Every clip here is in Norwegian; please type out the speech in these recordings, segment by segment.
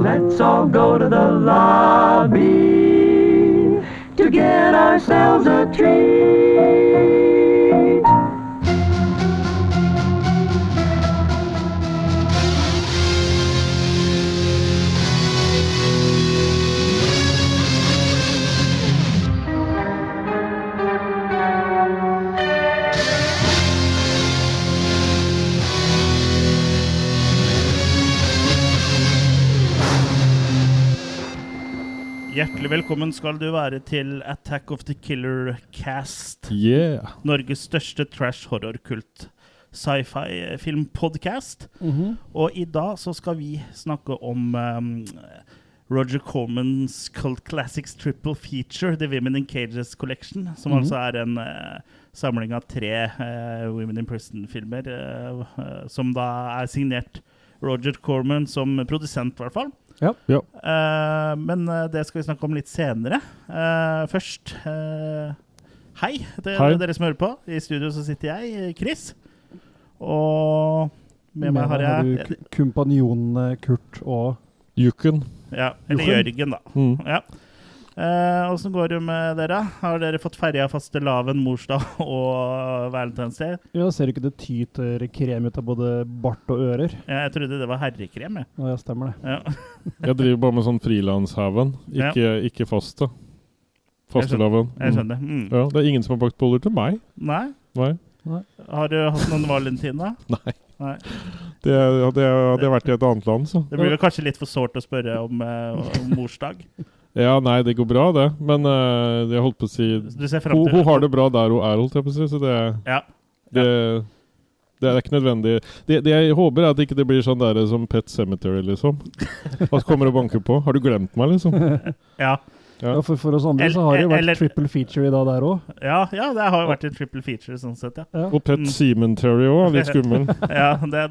Let's all go to the lobby to get ourselves a treat. Hjertelig velkommen skal du være til Attack of the Killer Cast. Yeah. Norges største trash horror-kult sci-fi filmpodcast. Og i dag så skal vi snakke om um, Roger Cormans Cult Classics Triple Feature, The Women in Cages Collection, som altså er en uh, samling av tre uh, Women in Prison-filmer, uh, som da er signert Roger Corman som produsent, i hvert fall. Ja. Eh, men eh, det skal vi snakke om litt senere. Uh, først uh, Hei til Hei. dere som hører på. I studio så sitter jeg, Chris. Og med meg har jeg ku- kompanjonene Kurt og Jukken. ja, Eller Jørgen, da. Mm. Ja. Åssen går det med dere? Har dere fått ferja fastelavn, morsdag og valentinsdag? Ja, ser du ikke det tyter krem ut av både bart og ører? Ja, jeg trodde det var herrekrem. Jeg. Ja, stemmer det. Ja. Jeg driver bare med sånn frilanshaven, ikke, ikke faste. Fastelavn. Jeg skjønner. Mm. Ja, det er ingen som har bakt boller til meg. Nei? Nei. Har du hatt noen valentina? Nei. Nei. Det hadde jeg, vært i et annet land, så. Det blir vel kanskje litt for sårt å spørre om, eh, om morsdag. Ja, nei, det går bra, det. Men uh, jeg holdt på å si hun, hun har det bra der hun er, holdt jeg på å si. Så det, Ja. det, det er ikke nødvendig. Det, det jeg håper, er at ikke det blir sånn der som Pet Cemetery, liksom. At kommer og banker på. Har du glemt meg, liksom? Ja. Ja. Ja, for, for oss andre så har det jo vært eller- triple feature i dag der òg. Ja, ja, det har jo vært en triple feature sånn sett, ja. Ja. Og Pet Mm. Terry òg, litt skummel. ja det,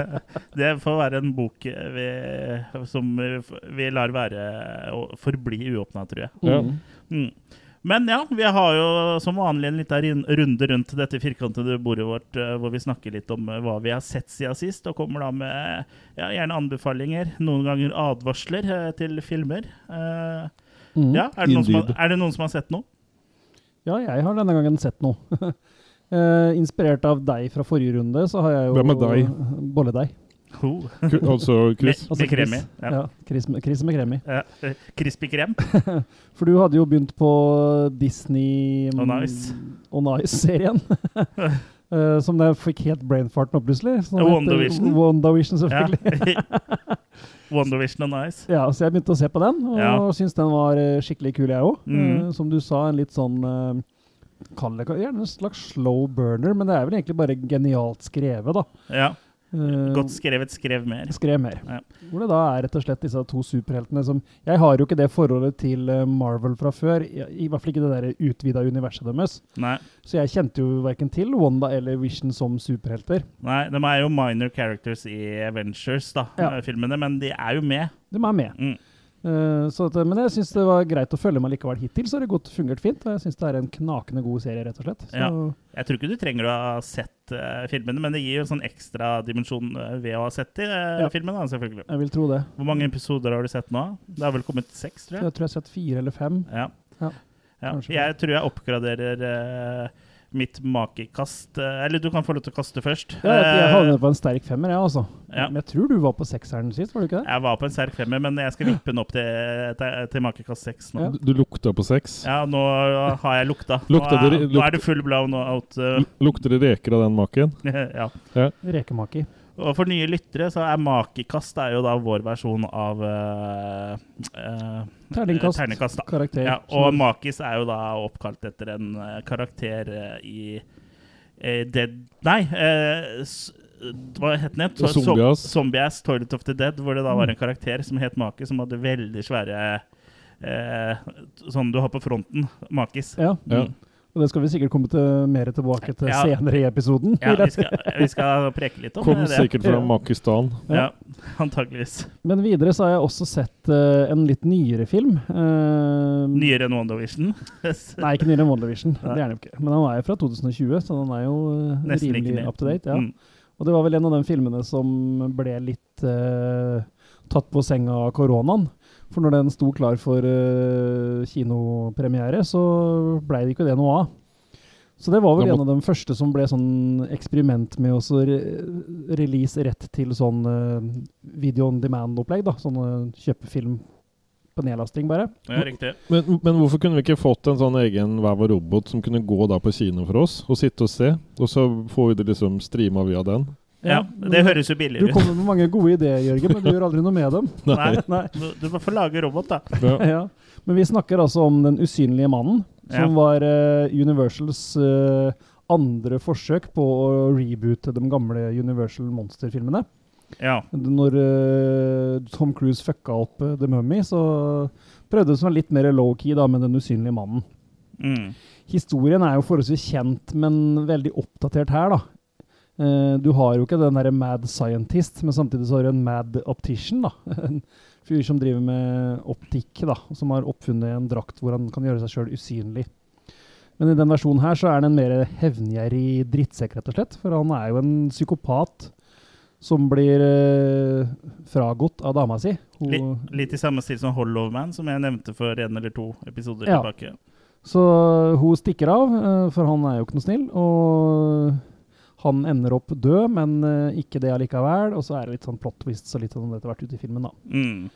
det får være en bok vi, som vi lar være å forbli uåpna, tror jeg. Ja. Mm. Mm. Men ja, vi har jo som vanlig en liten runde rundt dette firkantede bordet vårt, eh, hvor vi snakker litt om eh, hva vi har sett siden sist, og kommer da med ja, gjerne anbefalinger, noen ganger advarsler eh, til filmer. Eh, Mm. ja, er det, noen som har, er det noen som har sett noe? ja, jeg har denne gangen sett noe. uh, inspirert av deg fra forrige runde, så har jeg jo Hvem er deg? Bolledeig. Oh. Altså Chris. Med, med kremi. Ja. Ja. Chris, med- Chris med kremi. Ja. eh, Crispy krem. For du hadde jo begynt på Disney On Ice. On Ice-serien. uh, som jeg fikk helt brainfart nå plutselig. Heter WandaVision. WandaVision, Ja. selvfølgelig. WandaVision og Nice. Ja, så jeg begynte å se på den, og Ja. syntes den var eh, skikkelig kul, jeg òg. Mhm. som du sa, en litt sånn uh, Kall det gjerne en slags slow burner, men det er vel egentlig bare genialt skrevet, da. Ja. Eh, Godt skrevet, skrev mer. Skrev mer. Ja. Hvor det da er rett og slett disse to superheltene som Jeg har jo ikke det forholdet til eh, Marvel fra før, i, hvert fall ikke det der utvida universet deres. Nei. Så jeg kjente jo verken til Wanda eller Vision som superhelter. Nei, de er jo minor characters i Avengers, da, Ja. eh, filmene, men de er jo med. De er med. Mm. Eh, så at, men jeg syns det var greit å følge meg likevel hittil, så har det gått fungert fint. Og jeg syns det er en knakende god serie, rett og slett. Så, Ja. Jeg tror ikke du trenger å ha sett uh, filmene, men det gir jo en sånn ekstra dimensjon eh, ved å ha sett de, uh, Ja. filmene, selvfølgelig. Jeg vil tro det. Hvor mange episoder har du sett nå? Det har vel kommet seks, tror jeg? Jeg tror jeg har sett fire eller fem. Ja. Ja. Jeg tror jeg oppgraderer eh, mitt makekast eh, Eller du kan få lov til å kaste først. Ja, jeg, jeg Eh, havnet på en sterk femmer, jeg, altså. Ja. Men jeg tror du var på sekseren sist, var du ikke det? Jeg var på en sterk femmer, men jeg skal vippe den opp til, til, til makekast seks nå. Ja. Du, lukta på seks? Ja, nå har jeg lukta. Lukta nå, er, det- nå er det full blown out. Uh. Lukter det reker av den maken? ja. Rekemaki. Og for nye lyttere så er makekast er jo da vår versjon av uh, uh, Terningkast. terningkast. Karakter. Ja, og makis er jo da oppkalt etter en eh, karakter uh, i Dead Nei, Hva het den? Zombies. Zombies, Toilet of the Dead, hvor det da Mm. var en karakter som het Makis, som hadde veldig svære Sånn du har på fronten. Makis. Ja. Ja. Og det skal vi sikkert komme til, mer tilbake til Ja. senere i episoden. Ja, vi skal, vi skal preke litt om Kom det. sikkert fra Makistan. Ja, antageligvis. Men videre så har jeg også sett uh, en litt nyere film. Uh, Nyere enn WandaVision. Nei, ikke nyere enn WandaVision. Ja. Det er den jo ikke. Men han er jo fra 2020, så han er jo uh, rimelig up to date. Ja. Mm. Og det var vel en av de filmene som ble litt tatt på senga av koronaen. For når den sto klar for uh, kinopremiere, så blei det ikke det noe av. Så det var vel en av de første som ble sånn eksperiment med å re release rett til sånn uh, video on demand-opplegg. da, Sånn uh, kjøpe film på nedlasting, bare. Ja, riktig. Men, men hvorfor kunne vi ikke fått en sånn egen Hver vår robot som kunne gå da på kino for oss, og sitte og se? Og så får vi det liksom streama via den? Ja, det høres jo billigere ut. kommer med mange gode ideer, Jørgen, men du gjør aldri noe med dem. Nei, Nei. du, må få lage robot, da. Ja. ja. Men vi snakker altså om Den usynlige mannen, som Ja. var uh, Universals uh, andre forsøk på å reboote de gamle Universal Monster-filmene. Ja. Når uh, Tom Cruise fucka opp uh, The Mummy, så prøvde han seg litt mer low-key da, med Den usynlige mannen. Mm. Historien er jo forholdsvis kjent, men veldig oppdatert her, da. Eh, du har jo ikke den derre mad scientist, men samtidig så har du en mad optician, da. En fyr som driver med optikk, da, som har oppfunnet en drakt hvor han kan gjøre seg sjøl usynlig. Men i den versjonen her så er han en mer hevngjerrig drittsekk, rett og slett. For han er jo en psykopat som blir eh, fragått av dama si. Hun, Litt, litt i samme stil som Hollow Man, som jeg nevnte for en eller to episoder Ja. tilbake. Så hun stikker av, eh, for han er jo ikke noe snill. Og han ender opp død, men uh, ikke det allikevel. Og så er det litt sånn plot twists og litt sånn etter hvert ute i filmen, da. Mm.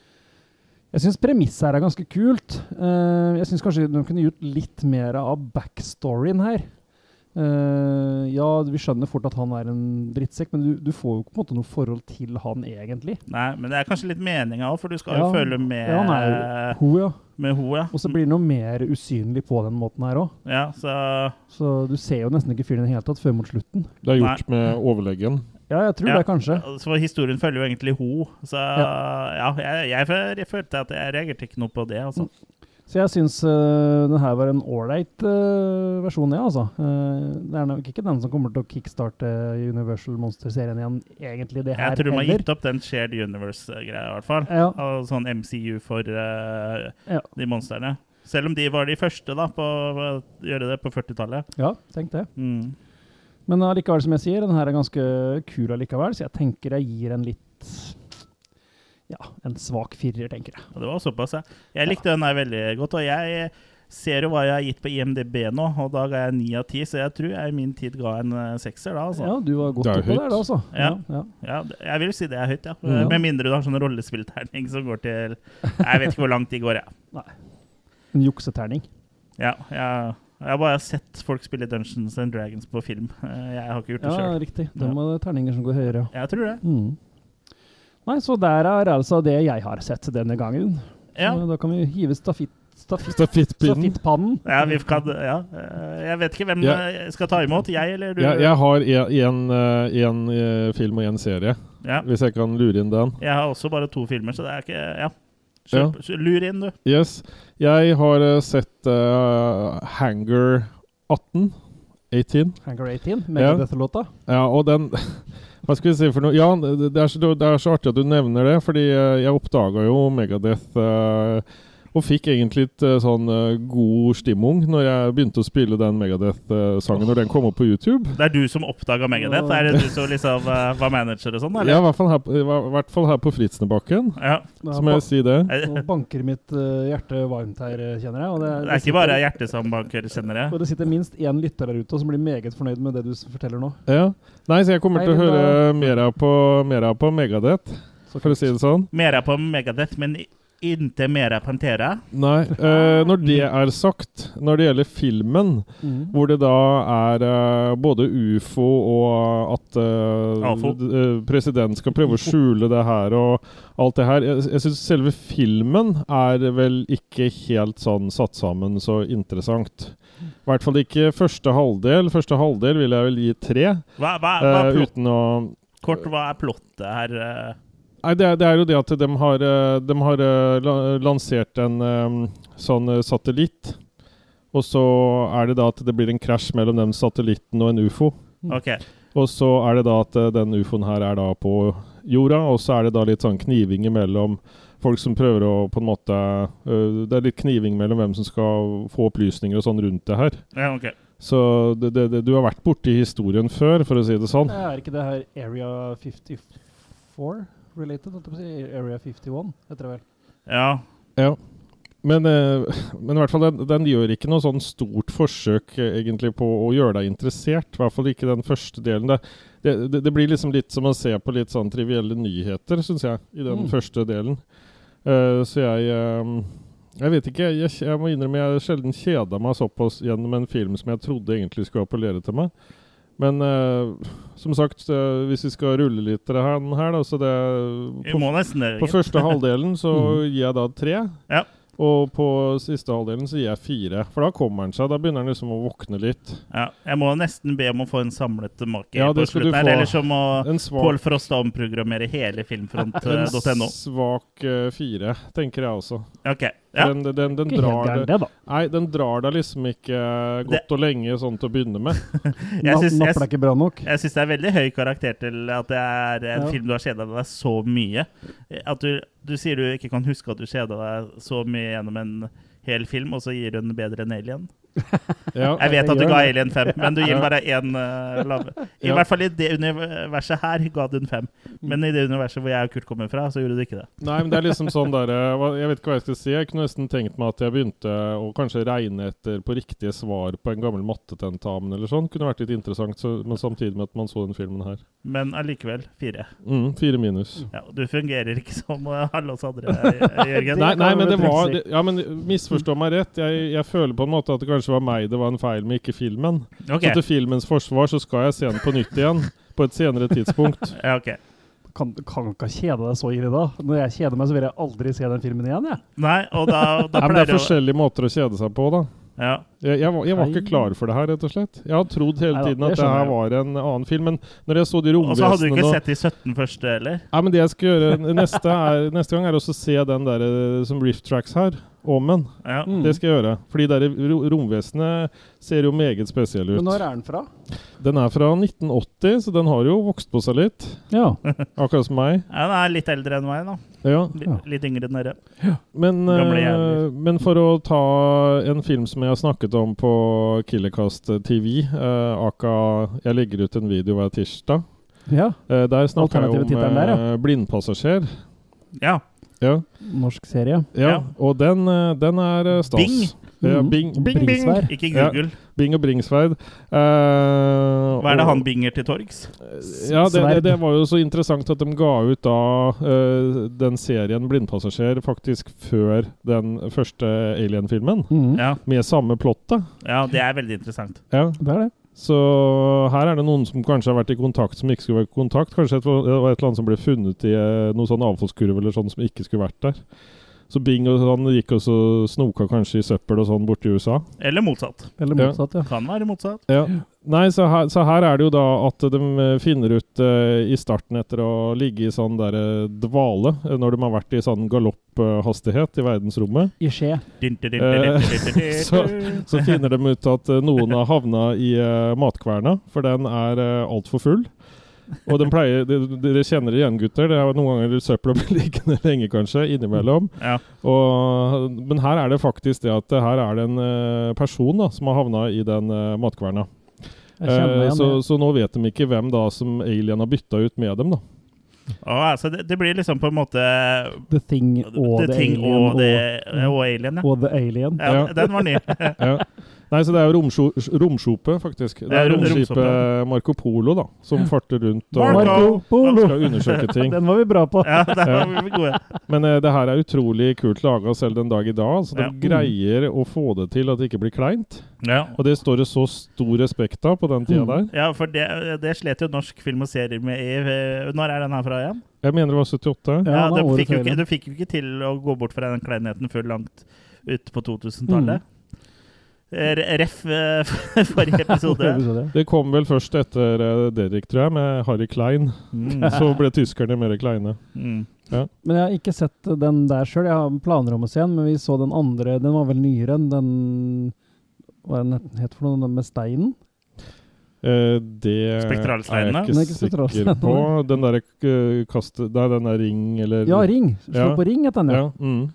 Jeg syns premisset her er ganske kult. Uh, jeg syns kanskje de kunne gjort litt mer av backstoryen her. Eh, ja, vi skjønner fort at han er en drittsekk, men du, du får jo på en måte noe forhold til han egentlig. Nei, men det er kanskje litt meninga òg, for du skal Ja, jo føle med Ja, han er jo ho, ja. med ho, ja. Og så blir han noe mer usynlig på den måten her òg. ja. Så Så du ser jo nesten ikke fyren i det hele tatt før mot slutten. Det er gjort med overlegen. Ja, jeg tror Ja. det, kanskje. Så historien følger jo egentlig ho. Så ja, jeg, jeg, jeg følte at jeg reagerte ikke noe på det, altså. Så jeg syns uh, den her var en ålreit uh, versjon, ja, altså. Uh, det er nok ikke den som kommer til å kickstarte Universal Monster-serien igjen, egentlig, det her Jeg tror de har gitt opp den shared universe-greia, i hvert fall. Ja. Og sånn MCU for uh, Ja. de monstrene. Selv om de var de første da på å gjøre det på 40-tallet. ja, tenk det. Mm. Men allikevel, som jeg sier, den her er ganske kul allikevel, så jeg tenker jeg gir en litt Ja, en svak firer, tenker jeg. Det var såpass, ja. Jeg likte den her veldig godt. Og jeg ser jo hva jeg har gitt på IMDb nå, og da ga jeg ni av ti, så jeg tror jeg i min tid ga en eh, sekser da, altså. Ja, du var godt Det oppå der, da, altså. Ja. ja. Ja, jeg vil si det er høyt, ja. Ja. Med mindre du har sånn rollespillterning som går til Jeg vet ikke hvor langt de går, jeg. En jukseterning. Ja, jeg, jeg har bare sett folk spille Dungeons and Dragons på film. Eh, Jeg har ikke gjort det Ja, selv. riktig. Da må det terninger som går høyere, ja. Jeg tror det. Mm. Nei, så der er altså det jeg har sett denne gangen. Ja. Så da kan vi hive stafitt, stafitt, Stafittpinnen. stafittpannen. Ja, vi kan, ja. Eh, Jeg vet ikke hvem Ja. eh, skal ta imot. Jeg eller du? Jeg, jeg har en, en, eh, film og en serie, Ja. hvis jeg kan lure inn den. Jeg har også bare to filmer, så det er ikke Ja. Kjøp, kjø- Lur inn, du. Yes. Jeg har sett uh, Hanger 18. 18. Hangar 18, Ja. Megadeth-låta. Ja, og den Hva skal vi si for noe? Ja, det er, så, det er så artig at du nevner det, fordi eh, jeg oppdaga jo Megadeth eh, og fikk egentlig litt eh, sånn eh, god stimung når jeg begynte å spille den Megadeth-sangen når den kom opp på YouTube. Det er du som oppdaga Megadeth? Er det du som liksom eh, var manager og sånn, Ja, i hvert fall her, på- hvert fall her på Fritsnebakken, Ja. Så må jeg si det. Det Nå banker mitt hjerte varmt her, kjenner jeg. Og det, er ikke bare hjertet som banker, kjenner jeg. Og det sitter minst én lytter der ute som blir meget fornøyd med det du forteller nå. Ja. Nei, så jeg kommer Nei, til å høre mer av på, mer på Megadeth, for å si det sånn. Mera på Megadeth, men inte mer Pantera. Nei, eh, når det er sagt, når det gjelder filmen mm. Hvor det da er eh, både ufo og at eh, eh, presidenten skal prøve å skjule det her og alt det her. Jeg, jeg syns selve filmen er vel ikke helt sånn satt sammen så interessant. I hvert fall ikke første halvdel. Første halvdel vil jeg vel gi tre. Hva, hva, hva, eh, uten å Kort, hva er plottet her? Nei, det er, det er jo det at de har, eh, de har eh, lansert en sånn eh, satellitt. Og så er det da at det blir en krasj mellom den satellitten og en ufo. Ok. Og så er det da at den ufoen her er da på jorda, og så er det da litt sånn kniving mellom folk som prøver å på en måte Det er litt kniving mellom hvem som skal få opplysninger og sånn rundt det her. Ja, ok. Så det, det, det, du har vært borti historien før, for å si det sånn. Er ikke det her Area 54 related? jeg? Area 51, heter det vel. Ja. Ja. Men, eh, men i hvert fall den, den gjør ikke noe sånn stort forsøk egentlig på å gjøre deg interessert. I hvert fall ikke den første delen. Det, det, det, det blir liksom litt som å se på litt sånn trivielle nyheter, syns jeg, i den Mm. første delen. Uh, så jeg um, Jeg vet ikke. Jeg, jeg må innrømme jeg sjelden kjeda meg såpass gjennom en film som jeg trodde egentlig skulle appellere til meg. Men uh, som sagt, uh, hvis vi skal rulle litt det her, her da, så det Vi på, må nesten det. på første halvdelen så mm. gir jeg da tre. Ja. Og på siste halvdelen så gir jeg fire. For da kommer han seg. Da begynner han liksom å våkne litt. Ja, jeg må nesten be om å få en samlet make Ja, på slutten her. Eller så må Pål svak, Frosta omprogrammere hele en svak uh, fire, tenker jeg også. Ok. Ja. Den, den, den, drar gærent, det, det, nei, den drar deg liksom ikke godt det. og lenge sånn til å begynne med. Jeg syns det er veldig høy karakter til at det er en Ja. film du har kjeda deg så mye. At du, du sier du ikke kan huske at du kjeda deg så mye gjennom en hel film, og så gir du den bedre enn Alien. Ja, Jeg vet jeg at du ga. Alien fem, men du gir bare én uh, lave. I Ja. hvert fall i det universet her ga du den fem. Men i det universet hvor jeg og Kurt kommer fra, så gjorde du ikke det. Nei, men det er liksom sånn der eh, Jeg vet ikke hva jeg skal si. Jeg kunne nesten tenkt meg at jeg begynte å kanskje regne etter på riktige svar på en gammel mattetentamen eller sånn. Kunne vært litt interessant, så, men samtidig med at man så den filmen her. Men allikevel fire. Mm, fire minus. Ja, du fungerer ikke som uh, alle oss andre, Jørgen. Nei, nei, men det var det, Ja, men misforstå meg rett. Jeg, jeg føler på en måte at det kanskje var meg det var en feil med, ikke filmen. Okay. Så til filmens forsvar så skal jeg se den på nytt igjen. På et senere tidspunkt. Ja, ok. Kan, kan ikke kjede deg så ille da. Når jeg kjeder meg, så vil jeg aldri se den filmen igjen, jeg. Nei, og da, da Nei, men det er forskjellige måter å kjede seg på, da. ja. Jeg, jeg, var, jeg var ikke klar for det her, rett og slett. Jeg har trodd hele Neida, tiden det at det her var en annen film. Men når jeg så de Og så hadde du ikke sett de 17 første heller? Nei, men det jeg skal gjøre neste, er, neste gang, er også å se den der eh, som Rift Tracks her. Omen. Ja. Mm. Det skal jeg gjøre. Fordi det romvesenet ser jo meget spesiell ut. Men når er den fra? Den er fra 1980, så den har jo vokst på seg litt. Ja. Akkurat som meg. ja, Den er litt eldre enn meg, da. Ja. Litt, litt yngre enn dere. Men, Gamle eh, men for å ta en film som jeg har snakket om på Killercast TV, uh, aka Jeg legger ut en video hver tirsdag. ja. Uh, der snakker jeg om der, eh, blindpassasjer. Ja. Ja, Norsk serie. ja. Ja. og den, eh, den er eh, stas. Bing. Ja, Mhm. bing, bing, bing. Ikke Ikke Ja. Google. Bing og Bringsverd. Uh, Hva er det og- han binger til torgs? Ja, det, det, det var jo så interessant at de ga ut da uh, den serien 'Blindpassasjer' faktisk før den første Alien-filmen. Mm. Ja. Med samme plottet. ja, det er veldig interessant. Ja. Det er det. Så her er det noen som kanskje har vært i kontakt som ikke skulle vært i kontakt. Kanskje et, det var et eller annet som ble funnet i eh, noen sånn avfallskurv eller sånn som ikke skulle vært der. Så Bing og sånn gikk også snoka kanskje i søppel og sånn borti USA. Eller motsatt. Eller motsatt, ja. Kan være motsatt. Ja. Nei, så her, så her er det jo da at de eh, finner ut uh, i starten etter å ligge i sånn der uh, dvale, uh, når de har vært i sånn galopphastighet i verdensrommet, I skje. Så- så finner de ut at noen har havna i matkverna, for den er uh, altfor full. Og den pleier, de- Dere kjenner det igjen, gutter. Det er noen ganger søppel blir liggende lenge, kanskje, innimellom. Ja. Og, men her er det faktisk det at her er det en eh, person da, som har havna i den uh, matkverna. Igjen. så, så nå vet de ikke hvem da som Alien har bytta ut med dem, da. Ja, altså, det, det blir liksom på en måte The Thing og The The, Thing Alien og, det, og Alien, ja. og The Alien. ja. Ja. Den var ny. Ja. Nei, så det er jo romskipet, faktisk. Det er rom- romskipet. Marco Polo, da, som farter rundt og Marco! Polo! skal undersøke ting. Den var vi bra på. Ja, den var vi gode. Men uh, det her er utrolig kult laga selv den dag i dag. Så de Ja. greier å få det til at det ikke blir kleint. Ja. Og det står det så stor respekt av på den tida Mm. der. Ja, for det, det slet jo norsk film og serier med i eh, Når er den her fra igjen? Jeg mener det var 78. Ja, Ja, du, fikk jo ikke, du fikk jo ikke til å gå bort fra den kleinheten før langt ut på 2000-tallet. re- Ref eh, forrige episode. Det kom vel først etter eh, Derek, tror jeg, med Harry Klein. Mm. Så ble tyskerne mer kleine. Mm. Men jeg har ikke sett den der sjøl. Jeg har planer om å se den, men vi så den andre. Den var vel nyere enn den Hva er den het- for noe? Den med steinen? Eh, det er Spektralsteinene? jeg er ikke ikke sikker på. Den derre uh, kastet Nei, den der ring, eller Ja, Ring. Slå Ja. på Ring, het den, ja. Ja, mm.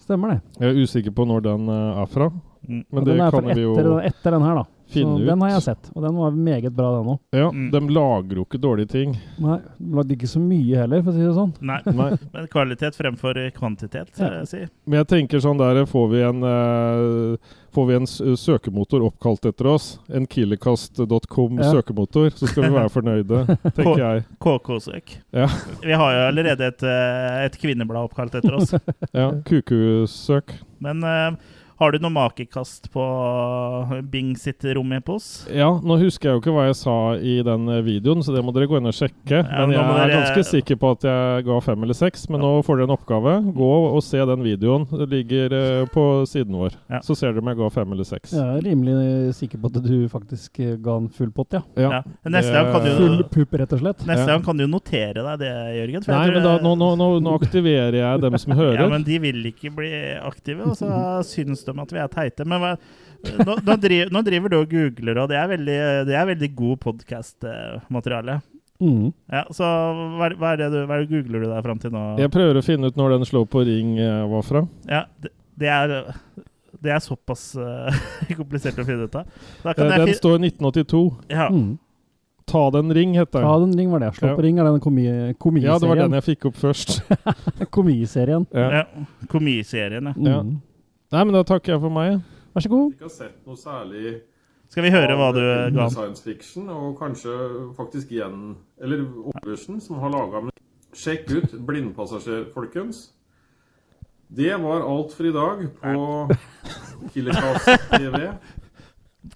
Stemmer det. Jeg er usikker på når den eh, er fra. Men det den er kan vi jo etter, den her, da. finne så ut. Den har jeg sett, og den var meget bra, den òg. Ja, Mm. De lager jo ikke dårlige ting. Nei, de lagde ikke så mye heller, for å si det sånn. Nei, Nei. men kvalitet fremfor kvantitet, vil jeg si. Men jeg tenker sånn der Får vi en, uh, får vi en s- søkemotor oppkalt etter oss, en killercast.com Ja. søkemotor, så skal vi være fornøyde, tenker jeg. KK-søk. Ja. Vi har jo allerede et, eh, et kvinneblad oppkalt etter oss. Ja, Kukusøk. Men eh, har du noe makekast på Bing sitt rom i pos? Ja, nå husker jeg jo ikke hva jeg sa i den eh, videoen, så det må dere gå inn og sjekke. Ja, men jeg dere... er ganske sikker på at jeg ga fem eller seks. Men nå får dere en oppgave. Gå og se den videoen. Det ligger eh, på siden vår. Ja. Så ser dere om jeg ga fem eller seks. Jeg er rimelig sikker på at du faktisk eh, ga en full pott, ja. Ja, Ja. Neste gang kan du Full pupp, rett og slett. Neste Ja. gang kan du jo notere deg det, Jørgen. for Nei, jeg tror men da, nå, nå, nå aktiverer jeg dem som hører. Ja, men de vil ikke bli aktive, og så syns de at vi er teite. Men hva, nå, nå, driver, nå driver du og googler, og det er veldig, det er veldig god podkast-materiale. Mm. Ja, så hva, hva, er det du, hva er det googler du deg fram til nå? Jeg prøver å finne ut når den slår på ring eh, var fra. Ja, det, det er det er såpass uh, komplisert å finne ut av. Da Eh, kan Den jeg fi står 1982. ja, Mm. Ta den ring, heter den. Ta den ring var det. Slå Ja. på ring er den komi- Ja, det var den jeg fikk opp først. Komiserien. Ja. ja, Komiserien, ja. Ja. Mm. Nei, men da takker jeg for meg. Vær så god. ikke har sett noe særlig Skal vi høre hva du ga? science fiction, og kanskje faktisk igjen Eller Opersen, som har laga Sjekk ut 'Blindpassasjer', folkens. Det var alt for i dag på Killercast TV.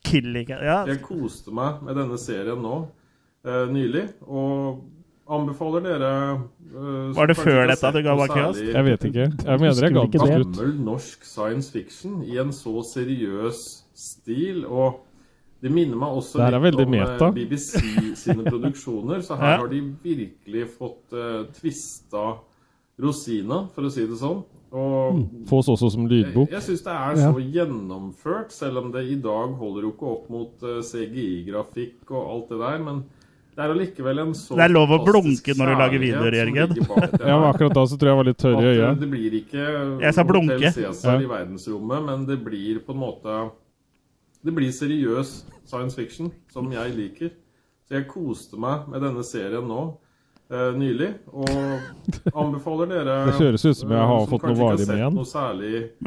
Killica Ja, Jeg koste meg med denne serien nå eh, nylig, og anbefaler dere uh, Var det før dette du ga bak Bakkeast? Jeg vet ikke. Jeg mener jeg ga ikke det? ut. gammel norsk science fiction i en så seriøs stil. Og det minner meg også litt om eh, meta. BBC sine produksjoner. Så her Ja. har de virkelig fått uh, tvista rosina, for å si det sånn. Og Fås også som lydbok. jeg syns det er Ja. så gjennomført, selv om det i dag holder jo ikke opp mot uh, CGI-grafikk og alt det der. Men det er allikevel en så Det er lov å blunke når du lager videoer, Jørgen. Ja, men akkurat da så tror jeg jeg var litt tørr i eh, øyet. det blir ikke Jeg sa blunke. Hotel Cæsar Ja. i verdensrommet, men det blir på en måte Det blir seriøs science fiction, som jeg liker. Så jeg koste meg med denne serien nå eh, nylig, og anbefaler dere Det høres ut som jeg har eh, fått noe har varig med igjen.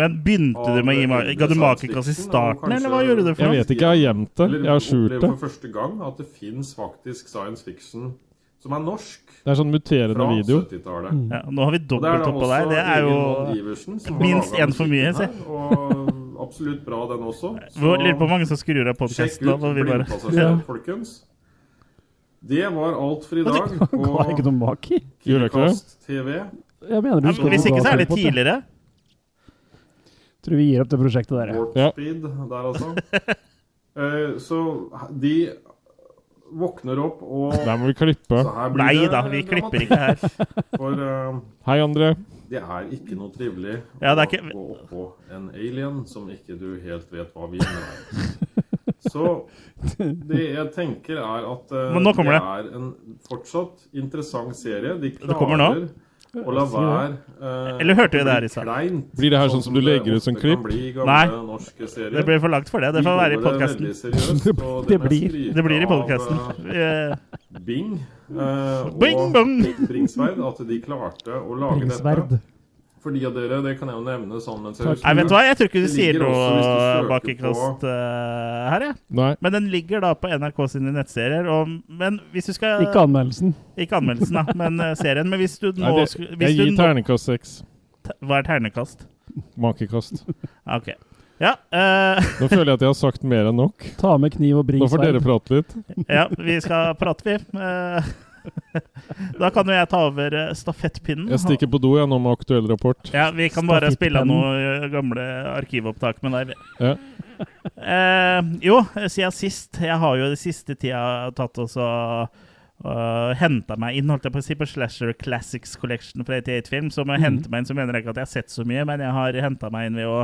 Men begynte du med å gi meg Ga du makekast i starten, eller hva gjorde du for Jeg vet ikke, jeg har gjemt det. Jeg har skjult det. for første gang at det fins faktisk science fiction som er norsk, Det er sånn muterende video. 70-tallet. Ja, nå har vi Og det dobbelt da oppå der. Det er jo har minst én en for mye, musikken absolutt bra, den også. Så, lurer på hvor mange som skrur av sjekk ut Blindpassasjer, Ja. folkens. Det var alt for i dag det ga ikke på noe mak i. Ikke? Killercast TV. Jeg mener du ja, skal Hvis ikke, så er det på tidligere. Tror vi gir opp det prosjektet der, ja. Warp Speed der, altså. uh, så de våkner opp og Der må vi klippe. Nei da, vi klipper ikke her. For uh, Hei, André. det er ikke noe trivelig Ja, det er å gå gå oppå en alien som ikke du helt vet hva vi med. Så det jeg tenker er at uh, det er en fortsatt interessant serie. De klarer å la være uh, Eller hørte vi det her i blir stad? Blir det her sånn som du legger ut som klipp? bli Nei. Det blir for langt for det. Det får være i podkasten. Det blir- Det blir i podkasten. Uh, Bing eh, Bing, og bong! Bringsverd at de klarte å lage Bringsverd. dette. For de av dere, det kan jeg jo nevne sånn mens jeg. Nei, vet du hva? Jeg tror ikke du sier noe bak i kast eh, her, jeg. Nei. Men den ligger da på NRK sine nettserier. Og, men hvis du skal Ikke anmeldelsen. Ikke anmeldelsen, da, men eh, serien. Men hvis du nå Nei det, hvis jeg gir nå- terningkast seks. Hva er ternekast? Makekast. Ok. Ja, eh, Nå føler jeg at jeg har sagt mer enn nok. Ta med kniv og bring Nå får dere prate litt. ja, vi skal prate, vi. Eh, Da kan jo jeg ta over eh, stafettpinnen. Jeg stikker på do jeg nå med aktuell rapport. Ja, vi kan bare spille av noen eh, gamle arkivopptak med deg. Ja. Eh, jo, siden sist Jeg har jo den siste tida tatt og så uh, henta meg inn holdt jeg på å si, på Slasher Classics Collection fra 88-film. Så mm. å hente meg inn så mener jeg ikke at jeg har sett så mye, men jeg har henta meg inn ved å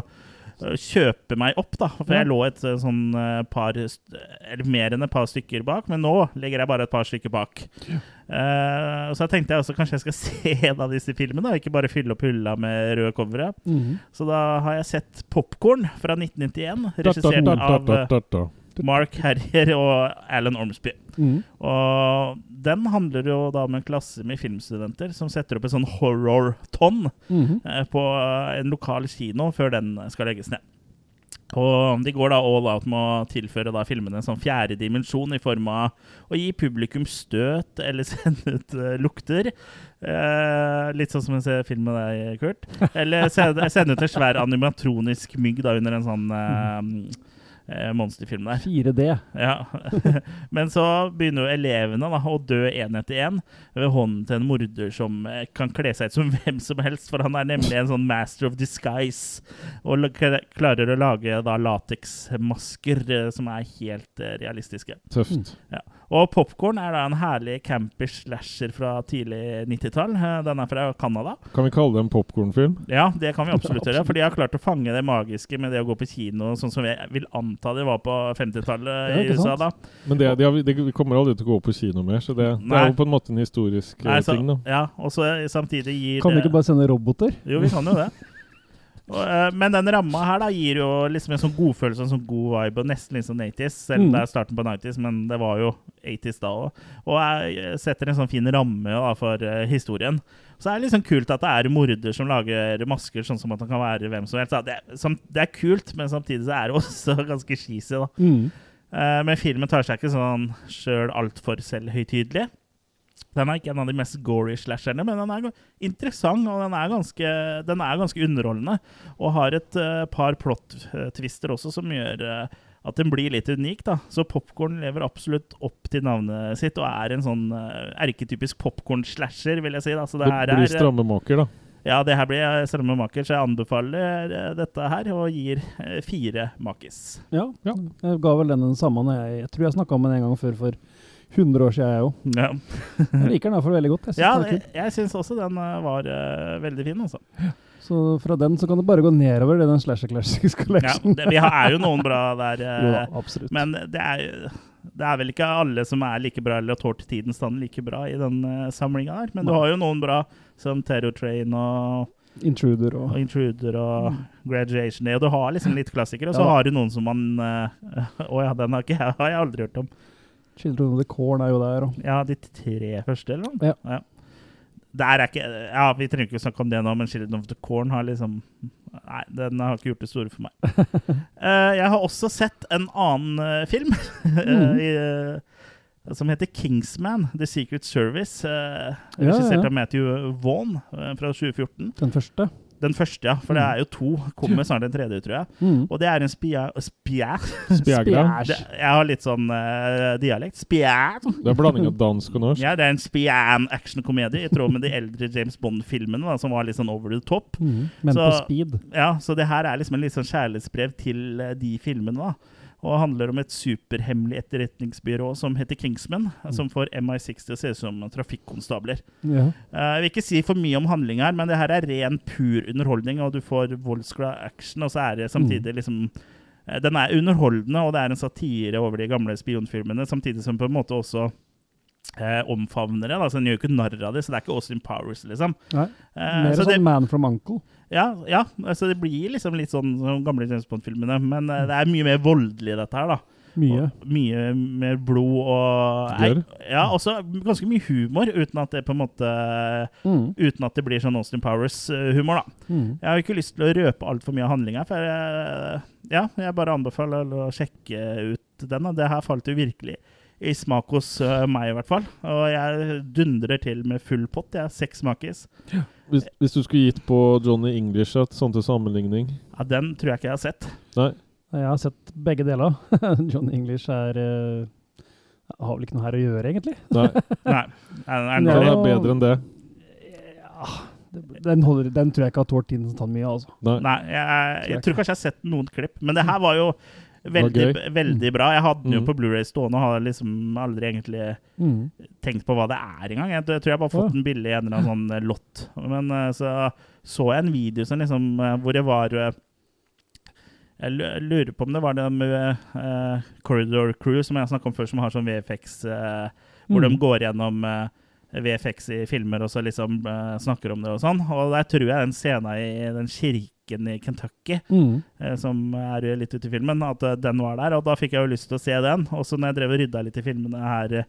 kjøpe meg opp, da. For jeg lå et uh, sånn uh, par Eller mer enn et par stykker bak, men nå ligger jeg bare et par stykker bak. Eh, så tenkte jeg også kanskje jeg skal se en av disse filmene, og ikke bare fylle opp hylla med røde covere. Mhm. Så da har jeg sett Popkorn fra 1991, Da, da, regissert av eh. Mark Herrier og Alan Ormsby. Mhm. Og den handler jo da om en klasse med filmstudenter som setter opp en sånn horror-tonn Mhm. eh, på en lokal kino før den skal legges ned. Og de går da all out med å tilføre da filmene en sånn fjerde dimensjon i form av å gi publikum støt eller sende ut uh, lukter. Eh, litt sånn som jeg ser film med deg, Kurt. Eller sende, sende ut en svær animatronisk mygg da under en sånn eh, eh, monsterfilm der. 4D. Ja. Men så begynner jo elevene da, å dø én etter én ved hånden til en morder som eh, kan kle seg ut som hvem som helst, for han er nemlig en sånn master of disguise og klarer å lage da lateksmasker eh, som er helt eh, realistiske. Tøft. Og Popkorn er da en herlig camper slasher fra tidlig 90-tall. Eh, Den er fra Canada. Kan vi kalle det en popkornfilm? Ja, det kan vi absolutt gjøre. For de har klart å fange det magiske med det å gå på kino, sånn som jeg vil anta det var på 50-tallet i USA sant? da. Men det, de, har, de kommer aldri til å gå på kino mer, så det, det er jo på en måte en historisk eh, Nei, så, ting, da. ja, og så samtidig gir Kan vi ikke bare sende roboter? Jo, vi kan jo det. Og, eh, men den ramma her da gir jo liksom en sånn godfølelse, en sånn god vibe, og nesten litt sånn 80s. Selv om Mm. det er starten på 90s, men det var jo 80s da òg. Og jeg setter en sånn fin ramme da, for eh, historien. Så er det liksom kult at det er morder som lager masker sånn som at han kan være hvem som helst. Det, er- sam, det er kult, men samtidig så er det også ganske cheesy, da. Mm. Eh, men filmen tar seg ikke sånn sjøl altfor selvhøytidelig. Den er ikke en av de mest gory slasherne, men den er interessant og den er ganske, den er ganske underholdende. Og har et uh, par plot-twister også som gjør uh, at den blir litt unik. da. Så Popkorn lever absolutt opp til navnet sitt og er en sånn uh, erketypisk popkorn-slasher, vil jeg si. da. Så det Det blir strammemaker, stramme maker, da. ja, det her blir strammemaker, stramme maker, så jeg anbefaler eh, dette her og gir eh, fire makis. Ja. Ja. Jeg ga vel den den samme når jeg Jeg tror jeg snakka om den en gang før for 100 år siden, jeg òg. Ja. Jeg liker den i hvert fall veldig godt. Jeg synes Ja, den jeg, jeg syns også den eh, var uh, veldig fin, Også. Så fra den så kan det bare gå nedover i den Slasher Classics Ja, det, vi har, er jo noen bra der, uh, jo absolutt. men det er, det er vel ikke alle som er like bra, eller tår til tidens stand like bra i den uh, samlinga her. Men du har jo noen bra, som Terror Train og, Intruder og og Intruder og Graduation Day. Og du har liksom litt klassikere, og så Ja. har du noen som man Å uh, oh ja, den har, ikke, jeg- har jeg aldri hørt om. Children of the Corn er jo der. Og. Ja, de tre første, eller noe? Ja. Er ikke Ja, vi trenger ikke snakke om det nå, men Children of the Corn har liksom Nei, den har ikke gjort det store for meg. uh, jeg har også sett en annen uh, film mm. i, uh, som heter Kingsman, The Secret Service. Ja, regissert ja. av Matthew Vaughn fra 2014. Den første. Den første, ja. For det er jo to. Kommer snart en tredje, tror jeg. Mm. Og det er en spia... Spia? Spjægla. Jeg har litt sånn uh, dialekt. Spia. Det er blanding av dansk og norsk. Ja, det er en spian-actionkomedie i tråd med de eldre James Bond-filmene, som var litt sånn over the top. Mm. Men Så- på speed. Ja, Så det her er liksom en litt sånn kjærlighetsbrev til uh, de filmene. da. Og handler om et superhemmelig etterretningsbyrå som heter Kingsman, som får MI6 til å se ut som trafikkonstabler. Ja. Eh, jeg vil ikke si for mye om handling her, men det her er ren, pur underholdning, og du får voldsglad action, og så er det samtidig liksom eh, Den er underholdende, og det er en satire over de gamle spionfilmene, samtidig som på en måte også eh, omfavner det. Altså, Den gjør jo ikke narr av det, så det er ikke Austin Powers, liksom. Nei. Eh, Mer så sånn det, Man from Uncle. Ja, ja, altså det blir liksom litt sånn som gamle James Bond-filmene, men eh, det er mye mer voldelig, dette her, da. Mye. Og mye mer blod og Gørr. Ja, også ganske mye humor, uten at det på en måte Mm. Uten at det blir sånn Austin Powers-humor, da. Mm. Jeg har ikke lyst til å røpe altfor mye av handlinga, for jeg, ja, jeg bare anbefaler å sjekke ut den. da. det her falt jo virkelig i smak hos uh, meg, i hvert fall. Og jeg dundrer til med full pott. Jeg har seks smakis. Hvis, hvis du skulle gitt på Johnny English et sånt til sammenligning Ja, den tror jeg ikke jeg har sett. Nei. Jeg har sett begge deler. Johnny English er uh, har vel ikke noe her å gjøre, egentlig. Nei, Nei. Er, er den Ja. er bedre enn det. Den, holder, den tror jeg ikke har tålt tiden som tar mye, altså. Nei. Nei, jeg, jeg tror kanskje jeg har sett noen klipp, men det her var jo veldig, veldig bra. Jeg hadde den jo Mm. på Blu-ray stående og har liksom aldri egentlig Mm. tenkt på hva det er engang. Jeg tror jeg bare har fått den billig i en eller annen sånn eh, lott. Men eh, så så jeg en video som liksom, eh, hvor jeg var Jeg lurer på om det var det med Corridor Crew, som jeg snakka om før, som har sånn VFX, hvor Mm. de går gjennom VFX i filmer og så liksom snakker om det og sånn. Og der tror jeg den scenen i den kirken i Kentucky Mm. eh, som er litt ute i filmen, at den var der. Og da fikk jeg jo lyst til å se den. Og så når jeg drev og rydda litt i filmene her eh,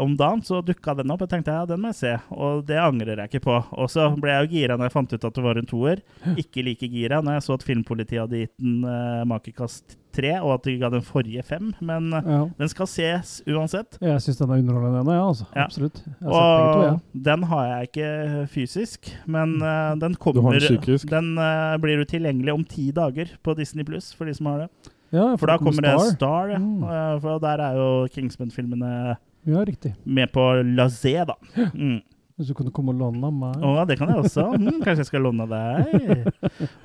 om dagen, så dukka den opp. Jeg tenkte ja, den må jeg se. Og det angrer jeg ikke på. Og så ble jeg jo gira når jeg fant ut at det var en toer. Ikke like gira når jeg så at Filmpolitiet hadde gitt den uh, makekast tre, og at de ga den forrige fem. Men eh, Ja. den skal ses uansett. Jeg syns den er underholdende, ennå, ja, altså. Ja. Absolutt. Jeg har to, Og ja. den har jeg ikke fysisk, men eh, den kommer den. Den eh, blir jo tilgjengelig om ti dager på Disney Pluss for de som har det. ja. For da kommer det Star. Star, ja. Mm. Eh, For der er jo Kingsman-filmene Ja, riktig. med på Lazé, da. Mm. Hvis du kunne komme og låne meg. Å, det kan jeg også. Mm, kanskje jeg skal låne deg?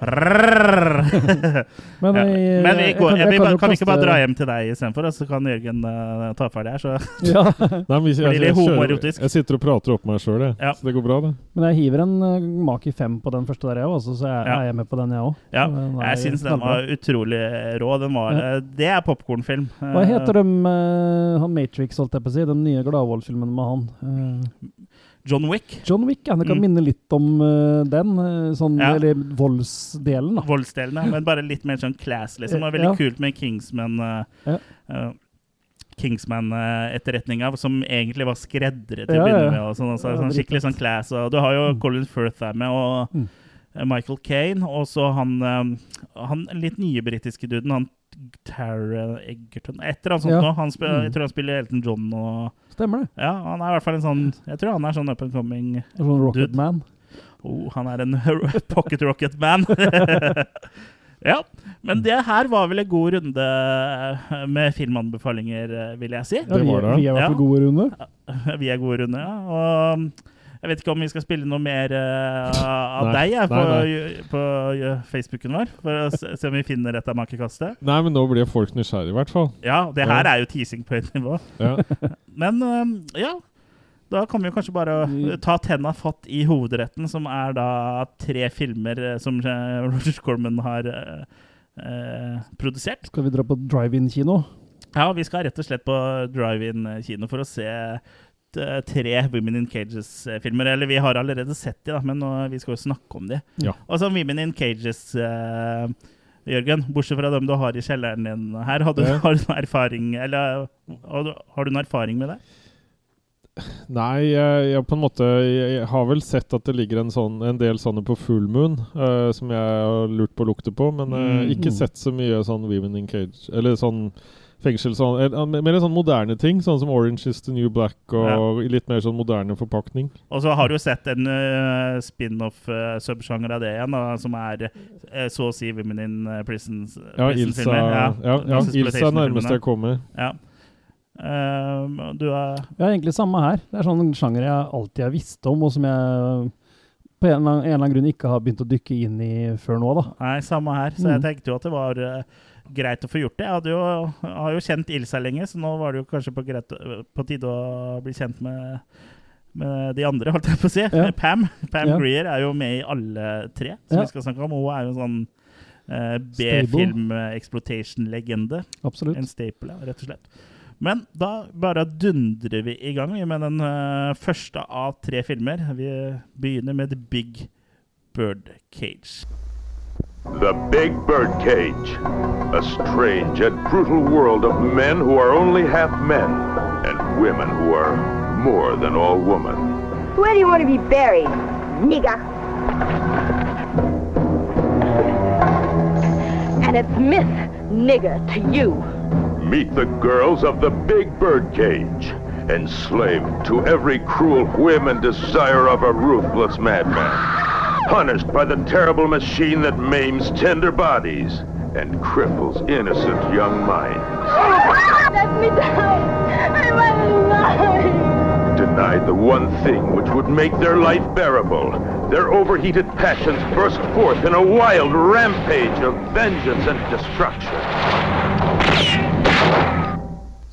Men, Ja. jeg, Men vi jeg går, kan- jeg, jeg vi, kan kan vi ikke bare dra hjem til deg istedenfor, og så kan Jørgen uh, ta ferdig her? Så. Ja, Nei, men hvis jeg, Blir det homoerotisk? jeg sitter og prater opp meg sjøl. Ja. Så det går bra, det. men jeg hiver en uh, Maki 5 på den første der, jeg òg, så jeg, Ja. er jeg med på den, jeg òg. Ja, er jeg syns den var utrolig rå. Den var, Ja. eh, Det er popkornfilm. Hva heter de, eh, han Matrix, holdt jeg på å si, den nye Gladvold-filmen med han? John Wick. John Wick, ja. Det kan Mm. minne litt om uh, den, eh, sånn, Ja. eller voldsdelen, da. Voldsdelene, men bare litt mer sånn class, liksom. Det var veldig Ja. kult med Kingsman. Uh, Ja. Kingsman-etterretninga, som egentlig var skreddere til Ja, å begynne med. Og sånn, altså, sånn skikkelig sånn class. Og du har jo Mm. Colin Firth der med, og Mm. Eh, Michael Kane. Og så han, eh, han litt nye britiske duden, han Tara Egerton Et eller annet sånt Ja. Han spiller, Mm. Jeg tror han spiller Elton John og Stemmer det. Ja, han er i hvert fall en sånn Jeg tror han er sånn up and coming Sånn Rocket Dude. Man. Oh, han er en pocket rocket man. ja, men det her var vel en god runde eh, med filmanbefalinger, vil jeg si. Ja, vi, var vi er i hvert fall gode, Rune. Vi er gode runde, ja. Og jeg vet ikke om vi skal spille noe mer uh, av Nei, deg jeg, på, nei, på uh, Facebooken vår, for å se se om vi finner dette makekastet. Nei, men nå blir folk nysgjerrige, i hvert fall. Ja, det her er jo teasing på høyt nivå. Ja. Men um, ja, da kan vi jo kanskje bare ta tenna fatt i hovedretten, som er da tre filmer eh, som eh, Roger Corman har eh, produsert. Skal vi dra på drive-in-kino? Ja, vi skal rett og slett på drive-in kino for å se t- tre Women in Cages-filmer. Eller vi har allerede sett de, da, men nå, vi skal jo snakke om de. Ja. Og så Women in Cages, uh, Jørgen, bortsett fra dem du har i kjelleren din her, har du, Ja. har du noen erfaring Eller har du, har du noen erfaring med det? Nei, jeg, jeg på en måte jeg, har vel sett at det ligger en, sånn, en del sånne på Full Moon, uh, som jeg har lurt på å lukte på, men uh, ikke sett så mye sånn Women in Cage Eller sånn fengsel sånn, eller, Mer sånn moderne ting, sånn som Orange is the New Black, og litt mer sånn moderne forpakning. Og så har du sett en uh, spin-off-subsjanger av det igjen, da, som er uh, så å si Women in eh, Prisons. Ja, Ilsa, ja, ja, masse Ilsa er nærmest jeg kommer. Ja. Um, du er Ja, egentlig samme her. Det er sånn sjanger jeg alltid har visst om, og som jeg på en eller annen, en eller annen grunn ikke har begynt å dykke inn i før nå, da. Nei, samme her. Så jeg Mm. tenkte jo at det var eh, greit å få gjort det. Jeg jo, har jo kjent Ilsa lenge, så nå var det jo kanskje på, greit, på tide å bli kjent med, med de andre, holdt jeg på å si. Ja. Pam Pam Ja. Greer er jo med i alle tre som Ja. vi skal snakke om. Hun er jo en sånn eh, B-film-exploitation-legende. Absolutt. En staple, rett og slett. Men da bare dundrer vi i gang med den uh, første av tre filmer. Vi begynner med The Big Bird Cage. The Big Bird Cage. A strange and brutal world of men who are only half men and women who are more than all women. Where do you want to be buried, nigger? And it's Miss Nigger to you. Meet the girls of the Big Bird Cage, enslaved to every cruel whim and desire of a ruthless madman. Punished by the terrible machine that maims tender bodies and cripples innocent young minds. Let me die. I'm alive. Denied the one thing which would make their life bearable, their overheated passions burst forth in a wild rampage of vengeance and destruction.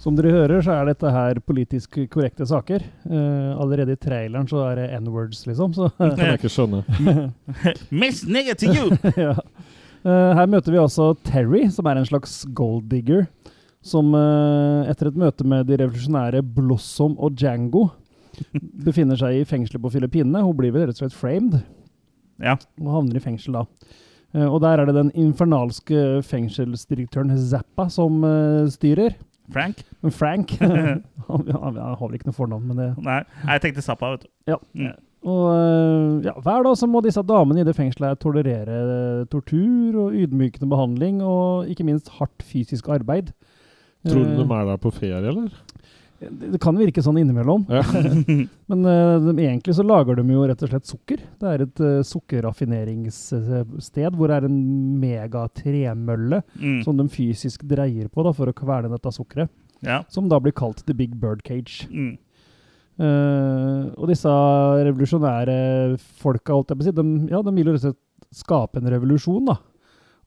Som dere hører, så er dette her politisk korrekte saker. Uh, allerede i traileren så er det N-words, liksom. Så Kan jeg ikke skjønne. Miss nigger to you! ja. Uh, her møter vi altså Terry, som er en slags gold digger. Som uh, etter et møte med de revolusjonære Blossom og Django befinner seg i fengselet på Filippinene. Hun blir vel rett og slett framed, Ja. og havner i fengsel da. Eh, og der er det den infernalske fengselsdirektøren Zappa som styrer. Frank? Men Frank han, har vel ikke noe fornavn, men det Nei, jeg tenkte Zappa, vet du. Ja. Mm. Og øh, ja, hver dag så må disse damene i det fengselet tolerere øh, tortur og ydmykende behandling, og ikke minst hardt fysisk arbeid. Tror du Eh, de er der på ferie, eller? Det, kan virke sånn innimellom. Ja. Men øh, de, egentlig så lager de jo rett og slett sukker. Det er et uh, sukkerraffineringssted hvor det er en mega tremølle Mm. som de fysisk dreier på da, for å kvele dette sukkeret. Ja. Som da blir kalt The Big Bird Cage. Mm. Uh, og disse revolusjonære folka, holdt jeg på å si, de, ja, de vil jo rett og slett skape en revolusjon, da.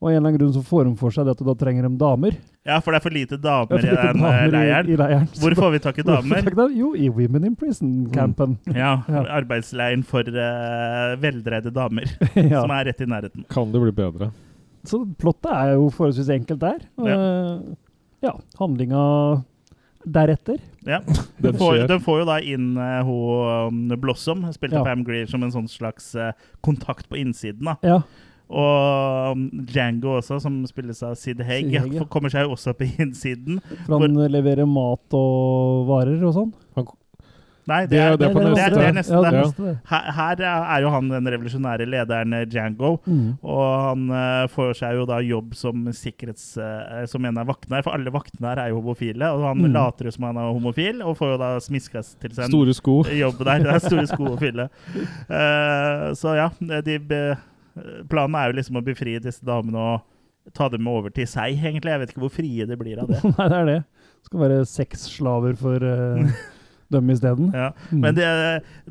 Og en eller annen grunn så får de for seg det at da trenger de damer. Ja, for det er for lite damer Ja, for i lite den eh, damer i- leiren. i leiren. Hvor får vi tak i damer? i? Jo, i Women in Prison-campen. Ja, Ja. arbeidsleiren for uh, veldreide damer, Ja. som er rett i nærheten. Kan det bli bedre? Så plottet er jo forholdsvis enkelt der. Og, eh, ja, handlinga deretter. Ja. Den Den får, den får jo da inn uh, hun um, Blossom, spilt av Ja. Pam Greer, som en sånn slags uh, kontakt på innsiden. da. Ja. Og Django også, som spilles av Sid Haig, Sid Haig, ja. kommer seg jo også på innsiden. For han leverer mat og varer og sånn. Nei, det Det er- det er det er, det er neste. Det. er. Her er jo han den revolusjonære lederen eh, Django, Mm. og han uh, får seg jo da jobb som sikkerhets... Uh, som en av vaktene her, for alle vaktene her er jo homofile, og han Mm. later jo som han er homofil, og får jo da smiska til seg en Store sko. jobb der. Det er store sko å fylle. Uh, så ja, de be, planen er jo liksom å befri disse damene og ta dem over til seg, egentlig. Jeg vet ikke hvor frie de blir av det. Nei, det er det. Skal være sexslaver for uh, dem isteden. Ja. Mm. Men det,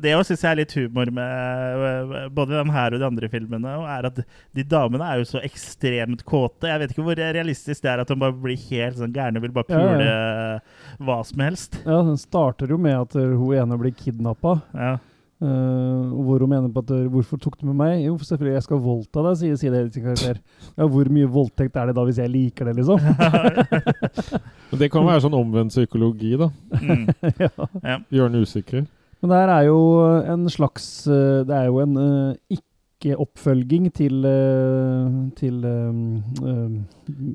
det jeg syns jeg er litt humor med både den her og de andre filmene, er at de damene er jo så ekstremt kåte. Jeg vet ikke hvor realistisk det er at de bare blir helt sånn gærne og vil bare Ja, pule ja. hva som helst. Ja, Den starter jo med at hun ene blir kidnappa. Ja. Uh, hvor hun mener på at uh, 'Hvorfor tok du med meg?' Jo, for selvfølgelig, jeg skal voldta deg, sier Side det sin karakter. Ja, hvor mye voldtekt er det da hvis jeg liker det, liksom? Men det kan være sånn omvendt psykologi, da. Mm. ja. Gjøre Gjør den usikker. Men det her er jo en slags uh, Det er jo en uh, ikke-oppfølging til, uh, til um, um,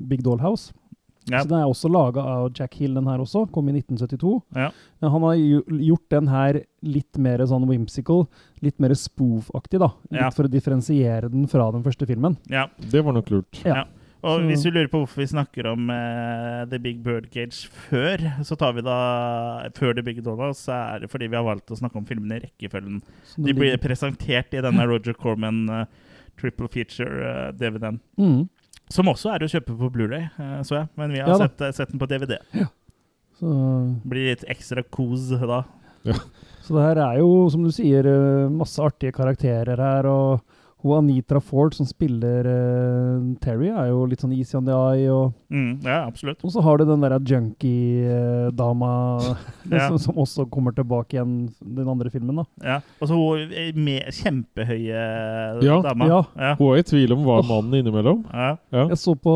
Big Dollhouse. Ja. Så den er også laga av Jack Hill, den her også. Kom i 1972. Ja. Han har gjort den her litt mer sånn whimsical, litt mer spoof-aktig, da. Litt Ja. for å differensiere den fra den første filmen. ja. Det var nok lurt. Ja. Og Så- hvis du lurer på hvorfor vi snakker om uh, The Big Bird Cage før, så tar vi da før The Big Donald, så er det fordi vi har valgt å snakke om filmene i rekkefølgen. De blir presentert i denne Roger Corman uh, triple feature-DVD-en. mm. Som også er å kjøpe på Blu-ray, eh, så jeg. Men vi har Ja sett, eh, sett den på DVD. Så, Blir litt ekstra kos da. så det her er jo, som du sier, eh, masse artige karakterer her. Og hun Anitra Ford som spiller uh, Terry, er jo litt sånn easy on the eye. Og, Mm, ja, absolutt. og så har du den der junkie-dama Ja. som, som også kommer tilbake igjen den andre filmen. da. Ja. Og så hun er med kjempehøye Ja, dama. ja. Ja. Hun er i tvil om hva mannen innimellom. Ja. Ja. Jeg så på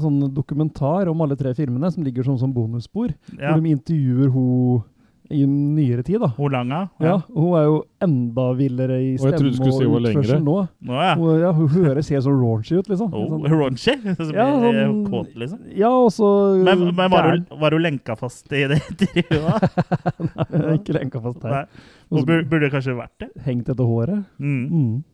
sånn dokumentar om alle tre filmene, som ligger som, som bonusspor. ja. Hvor de intervjuer hun i nyere tid. da. Hun Ja. Ja, Hun er jo enda villere i Og du stemme skulle si og utførsel nå. Nå, ja. Hun, ja, hun høres helt sånn raunchy ut, liksom. Oh, Sånn- Raunchy? Ja, sånn- kåt, liksom. ja, og så Men, men var, du, hun, var hun lenka fast i det intervjuet? Nei, Ikke lenka fast Nei. her. Hun burde, kanskje vært det. Hengt etter håret. Mm. Mm.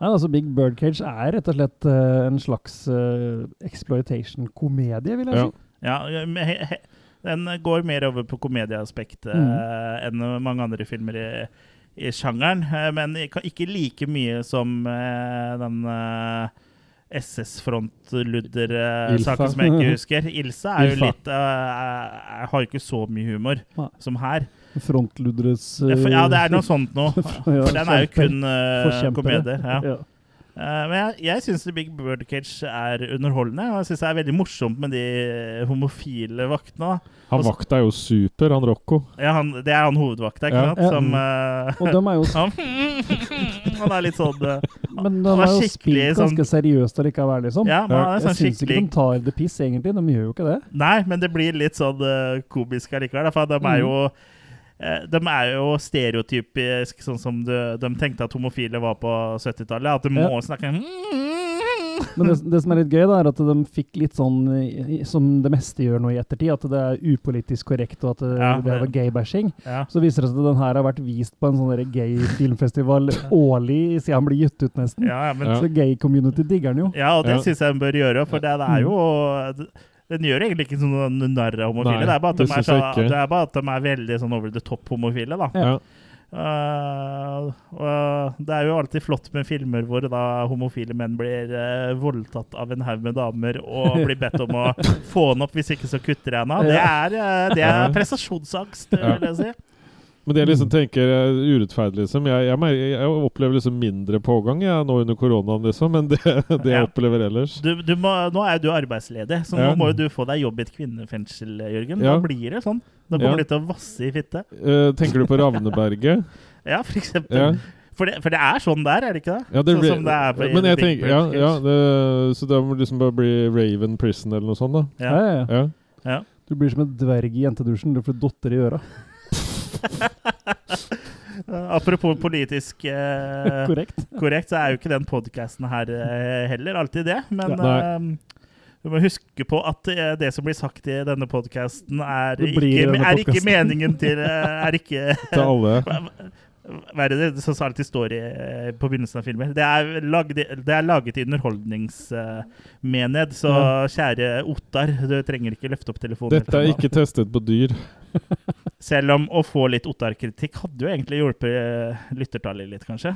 Nei, altså Big Birdcage er rett og slett uh, en slags uh, exploitation-komedie, vil jeg Ja. si. Ja, men he, he, den går mer over på komedieaspektet Mm. eh, enn mange andre filmer i, i sjangeren. eh, men ikke like mye som eh, den SS-frontludder-saken som jeg ikke husker. Ilse er jo Ilfa. litt uh, har jo ikke så mye humor Nei. som her. Frontludderes Ja, Ja, det er noe sånt nå. For den er jo kun uh, komedier. Ja. Eh, men jeg, jeg syns Big Big Birdcage er underholdende. Og jeg syns det er veldig morsomt med de homofile vaktene. da. Han vakta er jo super, han Rocco. Ja, han, det er han hovedvakta, ikke Ja. sant? Ja. Som uh, Og dem er jo han, han er litt sånn uh, Men de Han er jo spilt ganske seriøst allikevel, liksom. Ja, men han er sånn Jeg sånn syns ikke de tar det piss, egentlig. De gjør jo ikke det. Nei, men det blir litt sånn komisk allikevel. For de er jo eh, de er jo stereotypisk sånn som de, de tenkte at homofile var på 70-tallet. At du må Ja. snakke Men det, det som er litt gøy, da, er at de fikk litt sånn, som det meste gjør nå i ettertid, at det er upolitisk korrekt, og at det, Ja, det var gay-bashing. Ja. Så viser det seg at den her har vært vist på en sånn gay-filmfestival årlig siden han blir gitt ut, nesten. Ja, men, Ja. Så gay-community digger den jo. ja, og det Ja. syns jeg de bør gjøre, for det, det er jo Den gjør egentlig ikke sånn narr av homofile. Nei, det, er at de så, det er bare at de er veldig sånn over the top homofile, da. Ja. Uh, Uh, det er jo alltid flott med filmer hvor da homofile menn blir uh, voldtatt av en haug med damer og blir bedt om å få han opp, hvis ikke så kutter jeg han av. Det er, eh, er prestasjonsangst, vil jeg si. Men det jeg liksom tenker er urettferdig, liksom. Jeg, jeg, jeg opplever liksom mindre pågang jeg, nå under koronaen, liksom, enn det, det jeg Ja. opplever ellers. Du, du må, nå er jo du arbeidsledig, så Ja. nå må jo du få deg jobb i et kvinnefengsel, Jørgen. Ja. Da blir det sånn. Da kommer Ja. du til å vasse i fitte. Uh, tenker du på Ravneberget? Ja, for eksempel. Ja. For, det, for det er sånn der, er det ikke det? Ja, det sånn som det er på men jeg tenker, ja, ja det, Så det må liksom bare bli Raven Prison eller noe sånt, da. Ja. Ja. Ja, ja. Ja. Du blir som en dverg i jentedusjen. Du får dotter i øra. Apropos politisk eh, Korrekt. korrekt, så er jo ikke den podkasten her eh, heller alltid det. Men eh, du må huske på at eh, det som blir sagt i denne podkasten, er, er ikke meningen til eh, Er ikke Til alle. Hva er det som alltid står i, eh, på begynnelsen av filmer? Det er laget, det er laget i underholdningsmened, så kjære Ottar, du trenger ikke løfte opp telefonen. Dette er ikke testet på dyr. Selv om å få litt Ottar-kritikk hadde jo egentlig hjulpet eh, lyttertallet litt, kanskje.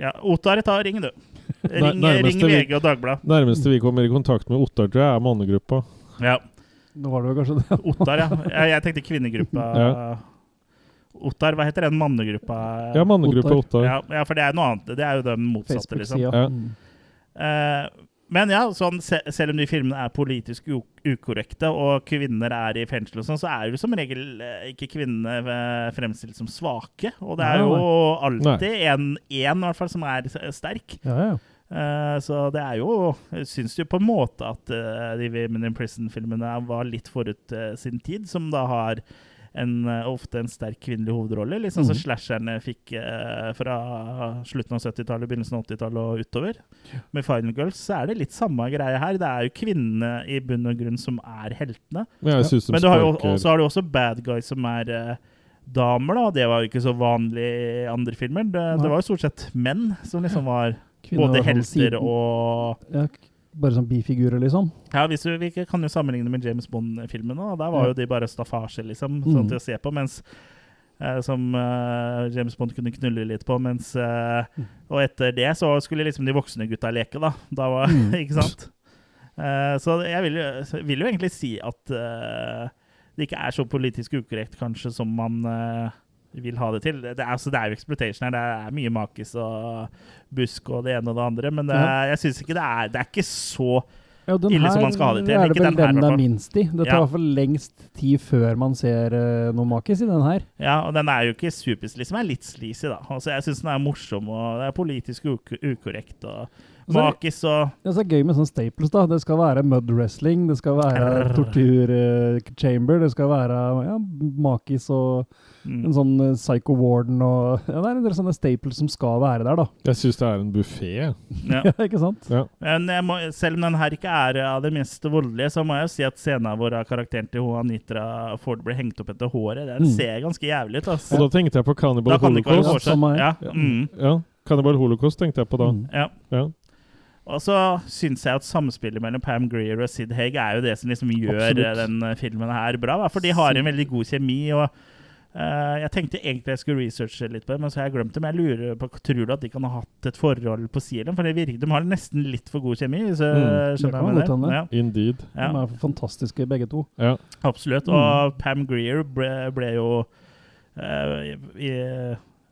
Ja. Ottar, ta ring, du. Ring, ring VG og Dagbladet. Nærmeste vi kommer i kontakt med Ottar, tror jeg, er mannegruppa. Ja. Nå var det vel kanskje det. Ottar, ja. Jeg, jeg tenkte kvinnegruppa. Ja. Ottar, hva heter den mannegruppa? Ja, mannegruppa Ottar. Ottar. Ja, ja, for det er noe annet. Det er jo den motsatte, liksom. Ja. Mm. Eh, men ja, sånn, selv om de filmene er politisk ukorrekte, og kvinner er i fengsel og sånn, så er jo som regel eh, ikke kvinnene eh, fremstilt som svake. Og det er jo alltid en, en i hvert fall, som er sterk. Ja, ja. Eh, så det er jo Jeg syns jo på en måte at de Women in Prison-filmene var litt forut sin tid, som da har en, eh, ofte en sterk kvinnelig hovedrolle. Litt sånn som Mhm. slasherne fikk eh, fra slutten av 70-tallet, begynnelsen av 80-tallet og utover. Med Final Girls så er det litt samme greie her. Det er jo kvinnene i bunn og grunn som er heltene. Men jeg synes de Men du har jo, så har du også bad guys som er eh, damer, da. Det var jo ikke så vanlig i andre filmer. Det, det var jo stort sett menn som liksom var Kvinner både helter og ja, Bare sånn bifigurer, liksom. Ja, hvis du, Vi kan jo sammenligne med James Bond-filmene. Der var jo de bare staffasje, liksom, sånn Mhm. til å se på. Mens eh, Som uh, James Bond kunne knulle litt på. Mens Mm. Og etter det så skulle liksom de voksne gutta leke, da. da var, Mm. ikke sant? Uh, så jeg vil, vil jo egentlig si at det ikke er så politisk ukorrekt kanskje som man vil ha det til. Det er, altså, det er jo exploitation her. Det er mye makis og busk og det ene og det andre. Men det, Ja. jeg syns ikke det er Det er ikke så Ja, Ille som man skal ha det til. er det Ikke vel den her, den er minst i. Det tar i hvert fall lengst tid før man ser uh, noe makis i den her. Ja, og den er jo ikke supersleazy, den er litt sleazy, da. Altså, jeg syns den er morsom, og det er politisk uk ukorrekt. og Makis og Det er så gøy med sånne staples. da. Det skal være mud wrestling, det skal være tortur-chamber, det skal være ja, makis og en mm. sånn eh, psycho warden og ja, Det er en del sånne staples som skal være der, da. Jeg syns det er en buffé. ja. Ja, ikke sant? Ja. Men jeg må, selv om den her ikke er av det mest voldelige, så må jeg jo si at scenen hvor karakteren til hun Anitra Ford blir hengt opp etter håret, den Mm. ser ganske jævlig ut. Og Altså. da tenkte jeg på Cannibal Holocaust. Ja, samme. Ja, Ja. mm, Cannibal Holocaust tenkte jeg på da. Mm. ja. Og så syns jeg at samspillet mellom Pam Greer og Sid Haig er jo det som liksom gjør Absolutt. eh, den eh, filmen her bra. da, For de har en veldig god kjemi. og uh, jeg tenkte egentlig jeg skulle researche litt på det, men så har jeg glemt det. Men jeg lurer på, tror du at de kan ha hatt et forhold på si? For det virker, de har nesten litt for god kjemi. hvis jeg Mm, det skjønner kan jeg med det. Ja, Indeed. ja, De er fantastiske begge to. Ja. absolutt. Og Pam Greer ble, ble jo eh, i,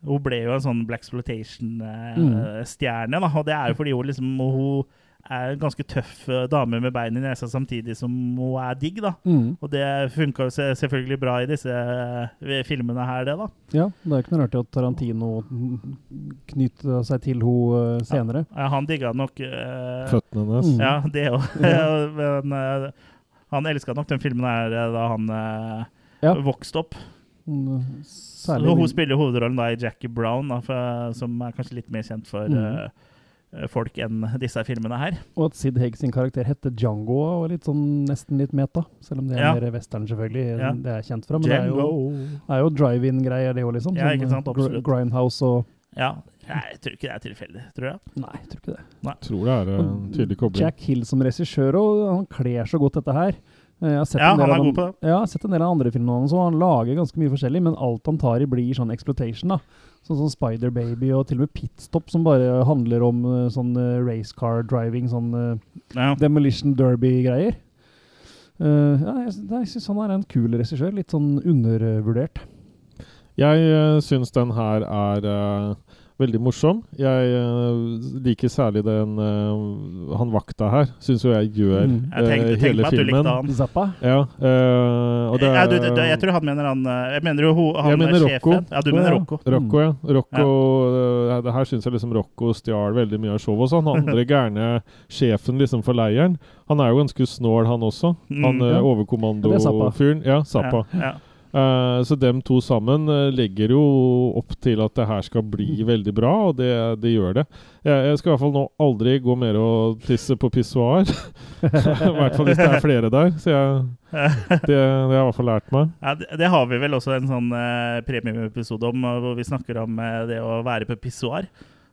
Hun ble jo en sånn Black Splotation-stjerne. Og det er jo fordi hun liksom Hun er en ganske tøff eh, dame med bein i nesa samtidig som hun er digg, da. Mm. Og det funka jo selvfølgelig bra i disse eh, filmene her, det, da. Ja, det er ikke noe rart at Tarantino knytta seg til henne senere. Ja, han digga nok uh, Føttene hennes. Mm. Ja, det òg. Men uh, han elska nok den filmen her eh, da han uh, Ja. vokste opp. Mm, Så hun spiller hovedrollen da i Jackie Brown, da, for, som er kanskje litt mer kjent for Mm. uh, folk enn disse filmene her. Og at Sid Haig sin karakter heter Django og litt sånn nesten litt meta. Selv om det er Ja. mer western, selvfølgelig. Ja. Det er kjent fra. Men det jo, Django. det er jo drive-in-greier, det òg, liksom. Ja, Sånn, ikke sant, eh, gr- absolutt. Grindhouse og Ja, jeg tror ikke det er tilfeldig, tror jeg. Nei, jeg tror ikke det. Nei. Tror det er en tydelig kobling. Jack Hill som regissør, og han kler så godt dette her. Eh, Jeg har sett Ja, en del han er god på det. Ja, jeg har sett en del av andre filmene hans, og han lager ganske mye forskjellig, men alt han tar i blir sånn exploitation, da. Sånn som Spider Baby, og til og med Pitstop, som bare handler om eh, sånn race racecar driving, sånn eh, Ja. Demolition Derby-greier. Uh, ja, jeg, jeg syns han er en kul regissør. Litt sånn undervurdert. Jeg uh, syns den her er eh, veldig morsom. Jeg uh, liker særlig den uh, Han vakta her, syns jo jeg gjør Mm. Jeg tenkte, eh, tenkte hele filmen. Zappa. Ja, eh, og det ja, du, du, jeg tror han mener han Jeg mener jo han Jeg mener er Rocco. sjefen. Ja, du mener Rocco. Rocco, ja. Rocco, eh, det her syns jeg liksom Rocco stjal veldig mye av showet. og sånn. Han andre gærne sjefen liksom for leiren, han er jo ganske snål, han også. Mm, Han mm, ja. overkommandofyren. Ja, Zappa. Ja, ja. Eh, så dem to sammen eh, legger jo opp til at det her skal bli veldig bra, og det, det gjør det. Jeg, jeg skal i hvert fall nå aldri gå mer og tisse på pissoar. I hvert fall hvis det er flere der. Så jeg, det, det har jeg i hvert fall lært meg. Ja, det, det har vi vel også en sånn uh, premiumepisode om, hvor vi snakker om eh, det å være på pissoar.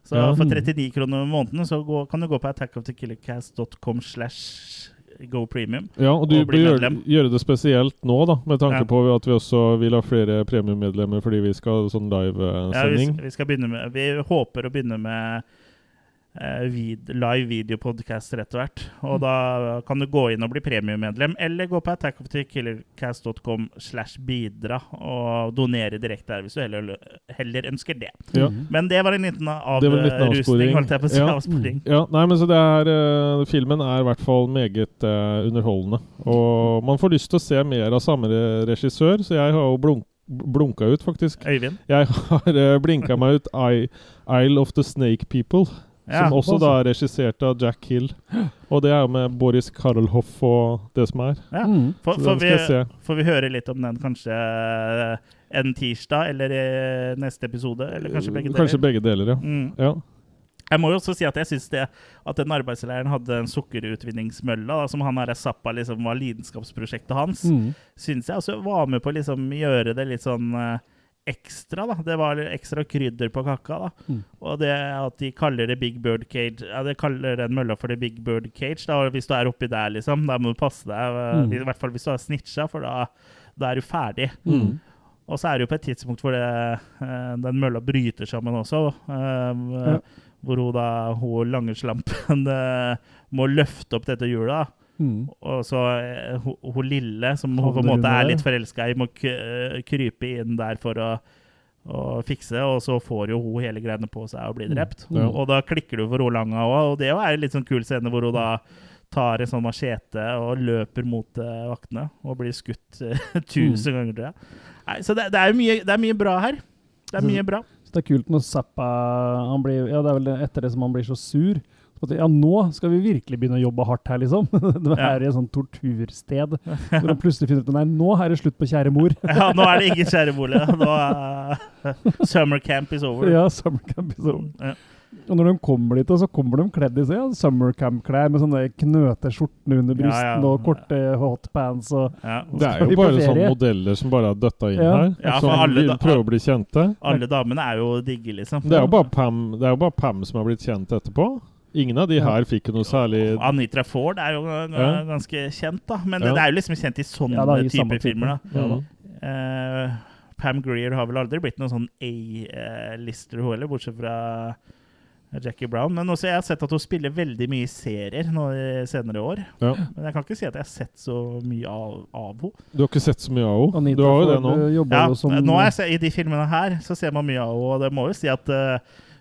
Så Ja. for 39 kroner i måneden så gå, kan du gå på attackofthekillercast.com slash go premium. Ja, og du Og bør gjøre, gjøre det spesielt nå, da, med tanke Ja. på at vi også vil ha flere premiummedlemmer fordi vi skal ha sånn Ja, vi, livesending. vi skal begynne med Vi håper å begynne med eh, vid, live videopodcaster etter hvert. Og da kan du gå inn og bli premiemedlem, eller gå på attackofthekillercast.com slash bidra og donere direkte der hvis du heller, heller ønsker det. ja. Men det var en liten Det var avrusning, avsporing. holdt jeg på å si. Ja. Avsporing. ja, nei, men så det er uh, Filmen er i hvert fall meget uh, underholdende. Og man får lyst til å se mer av samme regissør, så jeg har jo blunk, blunka ut, faktisk. Øyvind? Jeg har uh, blinka meg ut I, Isle of the Snake People, Ja, som også da er regissert av Jack Hill. Og det er med Boris Karlhoff og det som er. ja. Mm. Skal jeg vi, se. får vi høre litt om den kanskje eh, en tirsdag, eller i neste episode? Eller kanskje begge deler? Kanskje begge deler, ja. Mm. ja. Jeg må jo også si at jeg syns at den arbeidsleiren hadde en sukkerutvinningsmølla, da, som han her Zappa liksom var lidenskapsprosjektet hans, Mm. syns jeg også var med på å liksom gjøre det litt sånn eh, ekstra. da. Det var ekstra krydder på kakka. da. Mm. Og det at de kaller det Big Bird Cage Ja, de kaller den mølla for det Big Bird Cage. da, Hvis du er oppi der, liksom, da må du passe deg. Mm. I hvert fall hvis du har snitcha, for da, da er du ferdig. Mm. Og så er det jo på et tidspunkt hvor det, eh, den mølla bryter sammen også. Um, Ja. Hvor hun da, hun lange slampen eh, må løfte opp dette hjulet. da. Mm. Og så eh, hun, hun lille, som hun på en måte er litt forelska i, må eh, krype inn der for å, å fikse, og så får jo hun hele greiene på seg og blir drept. Mm. Og da klikker du for hun Langa òg, og det er jo litt sånn kul scene hvor hun da tar en sånn machete og løper mot eh, vaktene og blir skutt eh, tusen ganger, tror jeg. Nei, så det, det er mye, det er mye bra her. Det er mye bra. Så det er kult når Zappa han blir, Ja, det er vel etter det som han blir så sur. At, Ja, nå skal vi virkelig begynne å jobbe hardt her, liksom. Det Ja. er et sånt tortursted. Hvor han plutselig finner ut Nei, nå er det slutt på kjære mor. Ja, nå er det ingen kjærebolig. Nå er Summer camp is over. Ja, summer camp is over. Ja. Og når de kommer dit, så kommer de kledd i ja, summer camp-klær med sånne knøte skjortene under Ja, brystene ja. og korte hotpants og Ja. Det er jo bare sånne modeller som bare har døtta inn Ja. her. Ja, som alle vil prøve å bli kjente. Alle damene er jo digge, liksom. Det er jo bare Pam, det er jo bare Pam som har blitt kjent etterpå. Ingen av de her fikk noe særlig Anitra Ford er jo ganske kjent, da. Men Ja. det er jo liksom kjent i sånne Ja, da, i type filmer, da. Ja, da. Eh, Pam Greer har vel aldri blitt noen sånn A-lister, hun heller, bortsett fra Jackie Brown. Men også jeg har sett at hun spiller veldig mye i serier nå i senere år. Ja. Men jeg kan ikke si at jeg har sett så mye av, av henne. Du har ikke sett så mye av henne? Anita Du har jo det nå. eh, Ja, som nå jeg, I de filmene her så ser man mye av henne, og det må jo si at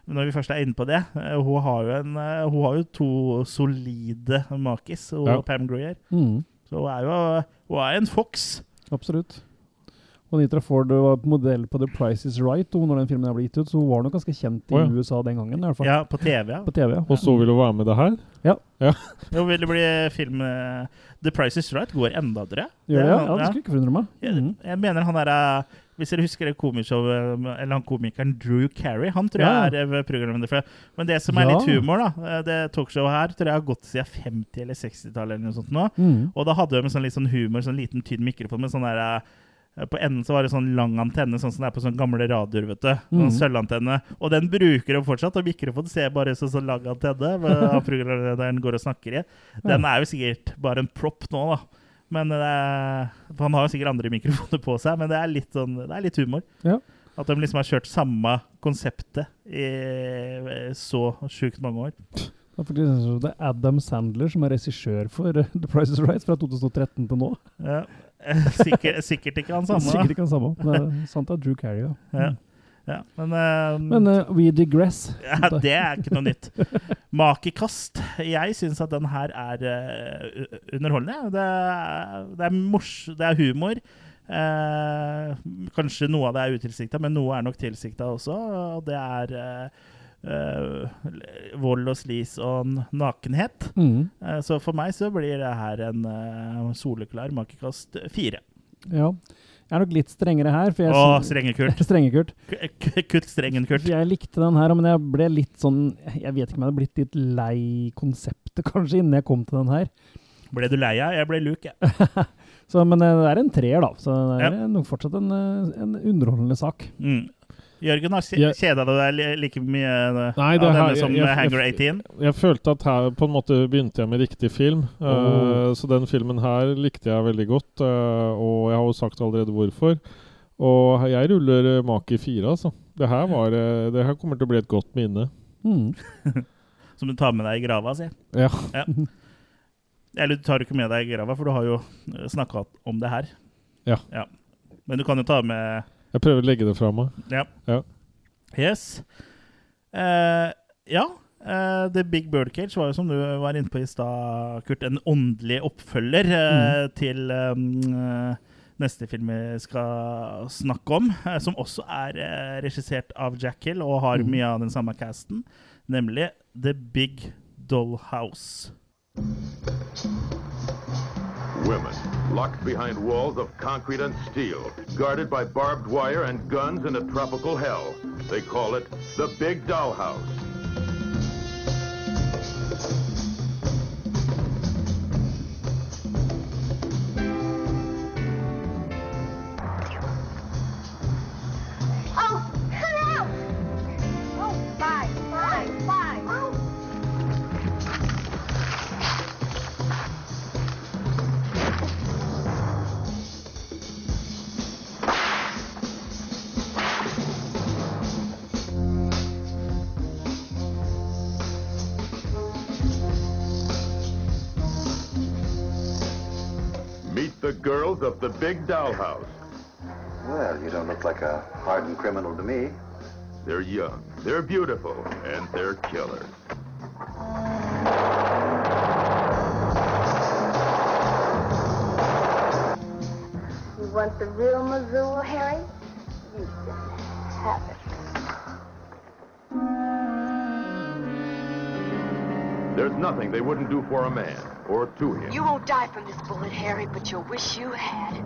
eh, når vi først er inne på det eh, Hun har jo, en, eh, hun har jo to solide makis, og Ja. Pam Greer. mm, Så hun er jo hun er en fox. Absolutt. Og Nitra Ford var modell på The Price Is Right og når den filmen ble gitt ut, så hun var nok ganske kjent i oh, ja. USA den gangen. i hvert fall. Ja, på TV. ja. På TV, ja. Og så vil hun være med det her? Jo, vil det bli film eh, The Price Is Right går enda, tror jeg. Gjør det? Ja, ja det skulle ikke forundre meg. Jeg, jeg mener han er Hvis dere husker det komishowet Eller han komikeren Drew Carey Han tror Ja. jeg er eh, programleder for Men det som er Ja. litt humor, da eh, Det talkshowet her tror jeg har gått siden 50- eller 60-tallet eller noe sånt nå. Mhm. Og da hadde de med sånn litt sånn humor, sånn liten tynn mikrofon med sånn der eh, På enden så var det sånn lang antenne, sånn som det er på sånne gamle radioer. vet du. Sånn Mhm. sølvantenne. Og den bruker de fortsatt, og mikrofonen ser bare ut som sånn lang antenne. Programlederen går og snakker i. Den er jo sikkert bare en prop nå, da. Men er, Han har jo sikkert andre mikrofoner på seg, men det er litt, sånn, det er litt humor. Ja. At de liksom har kjørt samme konseptet i så sjukt mange år. Det er faktisk det er Adam Sandler som er regissør for eh, The Price Is Right fra 2013 til nå. Ja. Sikkert, sikkert ikke han samme. Sikkert ikke han samme. Det er sant det er Drew Carey, ja. Ja. Ja, men, uh, Men uh, we digress. ja, det er ikke noe nytt. Makekast. Jeg syns at den her er uh, underholdende. Det er, det er mors... Det er humor. Kanskje noe av det er utilsikta, men noe er nok tilsikta også. Og det er vold og slis og nakenhet. Mm. Så for meg så blir det her en soleklar makekast fire. Ja. Jeg er nok litt strengere her. For jeg Åh, sy- strenge Kurt. Strenge, Kurt. K- k- Kutt strengen, Kurt. Jeg likte den her, men jeg ble litt sånn Jeg vet ikke om jeg hadde blitt litt lei konseptet, kanskje, innen jeg kom til den her. Ble du lei av? Jeg ble luk, jeg. Så, men eh, det er en treer, da. Så det er Ja. nok fortsatt en, eh, en underholdende sak. Mm. Jørgen, har kjeda du deg like mye eh, Nei, av denne her- som jeg- jeg- Hanger 18? Jeg følte at her på en måte begynte jeg med riktig film. Oh. Uh, så den filmen her likte jeg veldig godt, uh, og jeg har jo sagt allerede hvorfor. Og jeg ruller uh, Maki 4, altså. Det her, var, eh, det her kommer til å bli et godt minne. Mm. Som du tar med deg i grava, si. Ja. Eller du tar ikke med deg i grava, for du har jo snakka om det her. Ja. Men du kan jo ta med Jeg prøver å legge det fra meg. Ja. Ja. Yes. Uh, ja. Uh, The Big Bird Cage var jo, som du var inne på i stad, Kurt, en åndelig oppfølger eh, til um, neste film vi skal snakke om, som også er regissert av Jack Hill og har Mm. mye av den samme casten, nemlig The Big Dollhouse. Women, locked behind walls of concrete and steel, guarded by barbed wire and guns in a tropical hell. They call it the Big Dollhouse. The girls of the Big Dollhouse. Well, you don't look like a hardened criminal to me. They're young, they're beautiful, and they're killers. You want the real Missoula, Harry? You can have it. There's nothing they wouldn't do for a man, or to him. You won't die from this bullet, Harry, but you'll wish you had.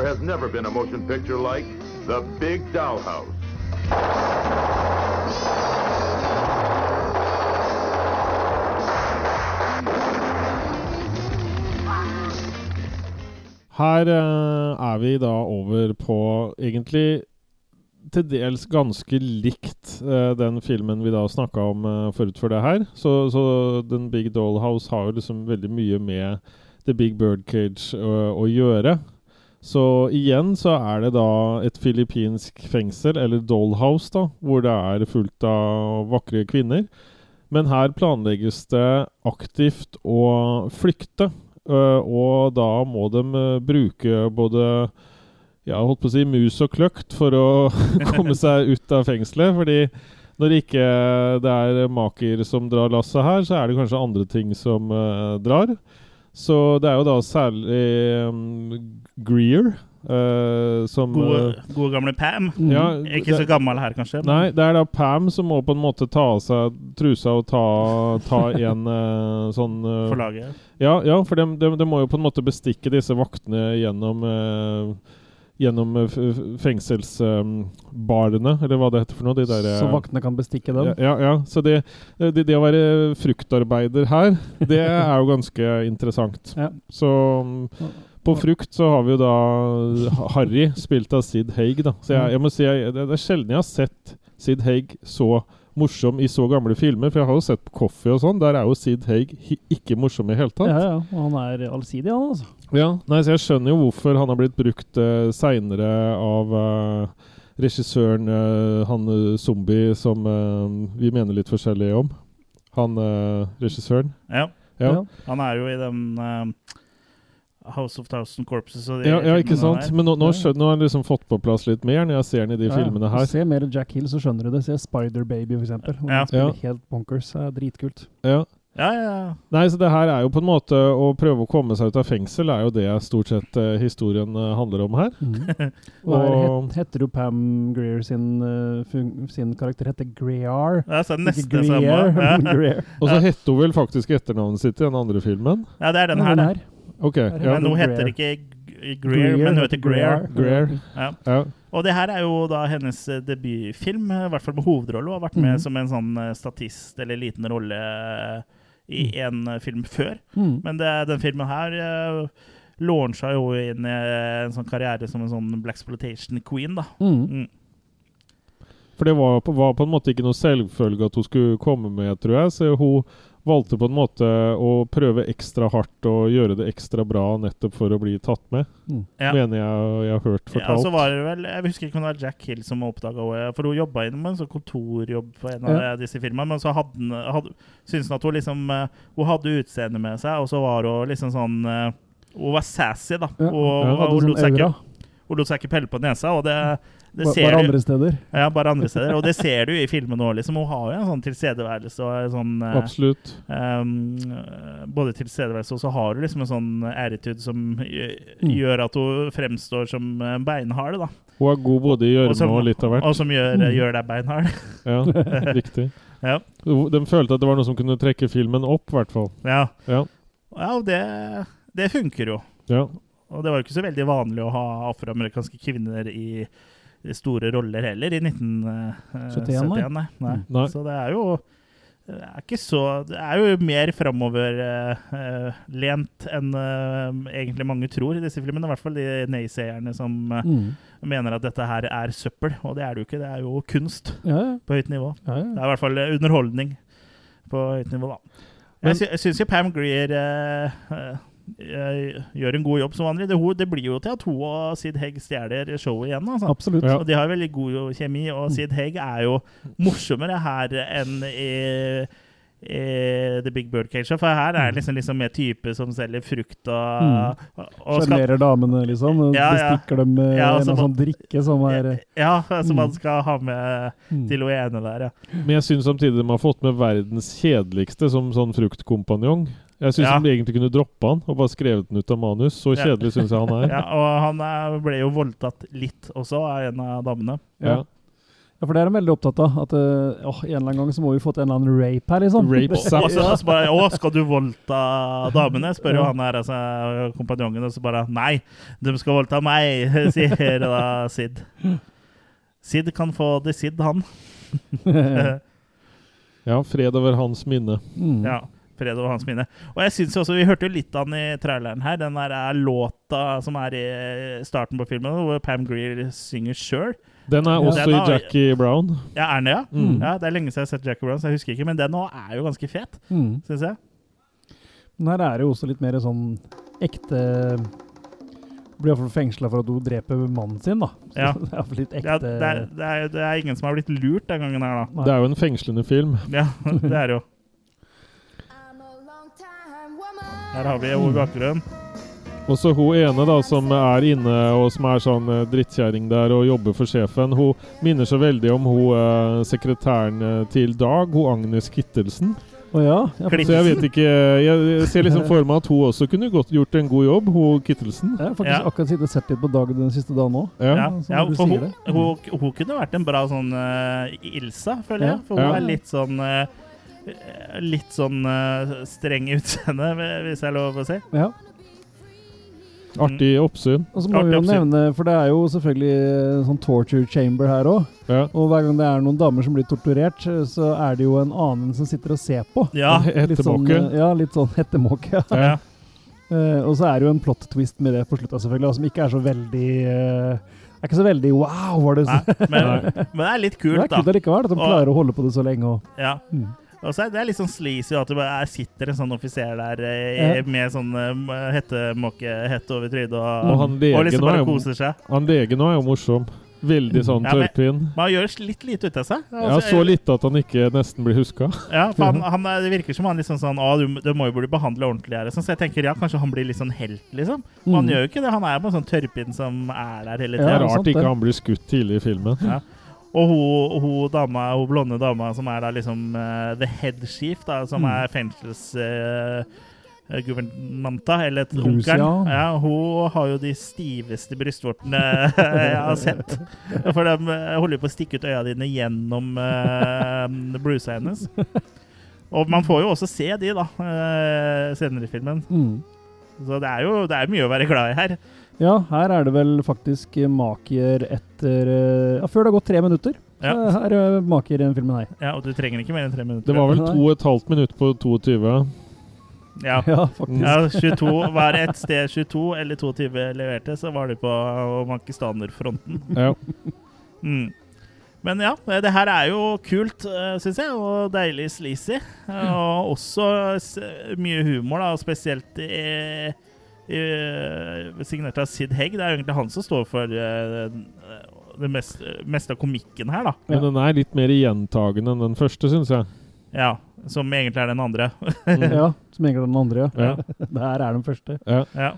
There has never been a motion picture like The Big Dollhouse. Her eh, er vi da over på egentlig til dels ganske likt eh, den filmen vi da snakka om eh, forut for det her. Så, så den Big Dollhouse har jo liksom veldig mye med The Big Birdcage å, å gjøre. Så igjen så er det da et filippinsk fengsel, eller dollhouse, da, hvor det er fullt av vakre kvinner. Men her planlegges det aktivt å flykte. øh, og da må de øh, bruke både ja, holdt på å si mus og kløkt for å komme seg ut av fengselet. Fordi når ikke det er maker som drar lasset her, så er det kanskje andre ting som øh, drar. Så det er jo da særlig um, Greer uh, som Gode, øh, gode gamle Pam. Ja, Ikke så gammel her, kanskje. men- Nei, det er da Pam som må på en måte ta av seg trusa og ta, ta en uh, sånn uh, For laget. Ja, ja for de, de, de må jo på en måte bestikke disse vaktene gjennom eh, Gjennom eh, fengselsbarene, eller hva det heter for noe. De der, Så vaktene kan bestikke dem? Ja, ja, ja. Så det, det, det å være fruktarbeider her, det er jo ganske interessant. Så mm, på frukt så har vi jo da Harry, spilt av Sid Haig. Da. Så jeg, jeg må si jeg, det, det er sjelden jeg har sett Sid Haig så morsom i så gamle filmer. For jeg har jo sett på Coffee og sånn. Der er jo Sid Haig ikke morsom i hele tatt. Ja, ja. Og han er allsidig, han altså. Ja, nei, så Jeg skjønner jo hvorfor han har blitt brukt uh, seinere av uh, regissøren uh, han uh, Zombie, som vi mener litt forskjellig om. Han regissøren. Ja. Ja. Han er jo i den House of Thousand Corpses og de Ja, ja, ikke sant? Men nå, nå, skjønner, nå har han liksom fått på plass litt mer når jeg ser han i de Ja, ja. filmene her. Se mer Jack Hill, så skjønner du det. Se Spider Baby, for eksempel. Hvor Ja. spiller Ja. helt bonkers. Det er dritkult. Ja. Ja, ja, ja. Nei, så det her er jo på en måte å prøve å komme seg ut av fengsel, er jo det stort sett eh, historien eh, handler om her. Og her Og- het, heter jo Pam Greer sin, uh, fun sin karakter heter Greer. Ja, så nesten Greer, samme. Ja. Greer. Og så heter hun vel faktisk etternavnet sitt i den andre filmen? Ja, det er den her. den her. Ok, ja. Men nå heter det ikke Greer, Greer, men hun heter Greer. Greer. Ja. Ja. Og det her er jo da hennes eh, debutfilm, i hvert fall med hovedrolle. Og har vært med mm. som en sånn eh, statist eller liten rolle eh, i en eh, film før. Mm. Men det, den filmen her uh, launcha jo inn i en sånn karriere som en sånn Blaxploitation queen, da. Mhm. Mm. For det var på, var på en måte ikke noe selvfølge at hun skulle komme med, tror jeg. Så hun valgte på en måte å prøve ekstra hardt og gjøre det ekstra bra nettopp for å bli tatt med. Mm. Ja. Mener jeg jeg har hørt Ja, fortalt. så var det vel, Jeg husker ikke om det var Jack Hill som oppdaga henne. For hun jobba innom en sånn kontorjobb for en av Ja. disse firmaene. Men så hadde, hadde, syntes hun at hun liksom eh, Hun hadde utseende med seg, og så var hun liksom sånn eh, Hun var sassy, da. Ja. Og, Ja, hun, lot sånn seg ikke, hun lot seg ikke pelle på nesa. Og det, det Bare du- andre steder. Ja, bare andre steder. Og det ser du i filmen òg. Liksom. Hun har jo en sånn tilstedeværelse og en sånn eh, Absolutt. Um, både tilstedeværelse og så har hun liksom en sånn attitude som gjør, Mm. at hun fremstår som eh, beinhard. da. Hun er god både i gjøremål og litt av hvert. Og som gjør, Mm. gjør deg beinhard. Ja, riktig. Ja. De følte at det var noe som kunne trekke filmen opp, i hvert fall. Ja, Ja. ja og det, det funker jo. ja. Og det var jo ikke så veldig vanlig å ha afroamerikanske kvinner i store roller heller i 1971. nei. nei. Nei. Mm. Så det er jo det er ikke så Det er jo mer framoverlent enn uh, egentlig mange tror i disse filmene. I hvert fall de naysayerne som uh, Mm. mener at dette her er søppel. Og det er det jo ikke. Det er jo kunst Ja, ja. på høyt nivå. ja, Det er i hvert fall eh, underholdning på høyt nivå, da. Men- Jeg, sy jeg syns jo Pam Greer eh, eh, eh, gjør en god jobb som vanlig. Det, det blir jo til at hun og Sid Hegg stjeler showet igjen. Altså. Absolutt. Ja. Og de har veldig god kjemi, og Sid Hegg er jo morsommere her enn i, i The Big Bird Cage. For her er det liksom, liksom mer type som selger frukt og, Mm. og damene, liksom. Ja, ja. Bestikker dem med Ja, en sånn drikke som er Ja, som man Mm. skal ha med Mm. til hun ene der, ja. Men jeg syns samtidig de har fått med verdens kjedeligste som sånn fruktkompanjong. Jeg syns Ja. de egentlig kunne droppa han og bare skrevet den ut av manus. Så Ja. kjedelig syns jeg han er. ja. Og han er, ble jo voldtatt litt også av en av damene. Ja. Ja, for det er de veldig opptatt av. At eh, åh, en eller annen gang så må vi få til en eller annen rape her, liksom. Rape Og så, ja. så bare Å, skal du voldta damene? spør jo han her, altså, kompanjongen. Og så bare Nei, de skal voldta meg, sier da Sid. Sid kan få det Sid, han. Ja, fred over hans minne. Mm. Ja. Fred over hans minne. Og jeg synes også, Vi hørte jo litt av den i traileren her. Den der er låta som er i starten på filmen, hvor Pam Greer synger sjøl. Den er også Den i Jackie Brown. Ja, er den det, ja? Mm. ja? Det er lenge siden jeg har sett Jackie Brown, så jeg husker ikke. Men den nå er jo ganske fet, Mm. syns jeg. Men her er det jo også litt mer sånn ekte Blir iallfall fengsla for at hun dreper mannen sin, da. Så Ja. det er litt ekte Ja, det, er, det, er, det er ingen som har blitt lurt den gangen her, da. Nei. Det er jo en fengslende film. Ja, det er det jo. Her har vi henne i bakgrunnen. Og så hun ene da som er inne og som er sånn eh, drittkjerring der og jobber for sjefen, hun minner så veldig om hun eh, sekretæren eh, til Dag, hun Agnes Kittelsen. Å ja. ja. Så jeg vet ikke Jeg ser liksom for meg at hun også kunne godt gjort en god jobb, hun Kittelsen. Jeg har faktisk Ja. akkurat sittet og sett litt på dagen den siste dagen òg. Ja. Ja, for hun, hun, hun kunne vært en bra sånn uh, Ilsa, føler Ja. jeg. For hun Ja. er litt sånn eh, Litt sånn uh, streng utseende, hvis jeg er lov å si. Ja. Artig oppsyn. Og så må vi jo oppsyn. nevne, for det er jo selvfølgelig en sånn torture chamber her òg. Ja. Og hver gang det er noen damer som blir torturert, så er det jo en annen som sitter og ser på. Ja. Litt sånn, ja, litt sånn hettemåke. Ja. ja. Eh, og så er det jo en plot twist med det på slutta, selvfølgelig, da, som ikke er så veldig eh, Er ikke så veldig wow, var det så Nei, men, men det er litt Det kult, er kult da. allikevel, at de Og- klarer å holde på det så lenge. Og, Ja. Mm. Og så er det litt sånn sleazy at det bare er, sitter en sånn offiser der eh, Ja. med sånn eh, hettemåkehette over trynet og, Og og liksom er bare koser seg. Han legen nå er jo morsom. Veldig sånn Ja, tørrpinn. Men han gjør litt lite ut av seg. Ja, Altså, så lite at han ikke nesten blir huska. Ja, for han, han, er- det virker som han liksom sånn Å, du, du må jo bli behandla ordentlig her. Sånn, så jeg tenker ja, kanskje han blir litt sånn helt, liksom. Men han Mm. gjør jo ikke det. Han er jo bare sånn tørrpinn som er der hele Det tida. er Ja, rart sant ikke det. han blir skutt tidlig i filmen. Ja. Og hun, hun dama, hun blonde dama som er da liksom uh, the head chief, da, som Mm. er fengselsguvernanta, eller onkelen, ja, hun har jo de stiveste brystvortene jeg har sett. For de eh, holder på å stikke ut øya dine gjennom uh, blusa hennes. Og man får jo også se de, da, eh, senere i filmen. mm. Så det er jo det er mye å være glad i her. Ja, her er det vel faktisk eh, makier etter eh, Ja, før det har gått tre minutter. Ja. Her er makier i den filmen her. Ja, Og du trenger ikke mer enn tre minutter. Det var vel to og et halvt minutt på 22. ja. Ja, faktisk. Ja, 22 Var det et sted 22 eller 22 leverte, så var du på makistanerfronten. Ja. Mm. Men ja, det her er jo kult, syns jeg, og deilig sleazy. Og også mye humor, da, spesielt i, i, signert av Sid Hegg. Det er jo egentlig han som står for eh, det meste, meste av komikken her, da. Men den er litt mer gjentagende enn den første, syns jeg. Ja, Som egentlig er den andre. ja, som egentlig er den andre. Ja. Det her er den første. Ja. Ja.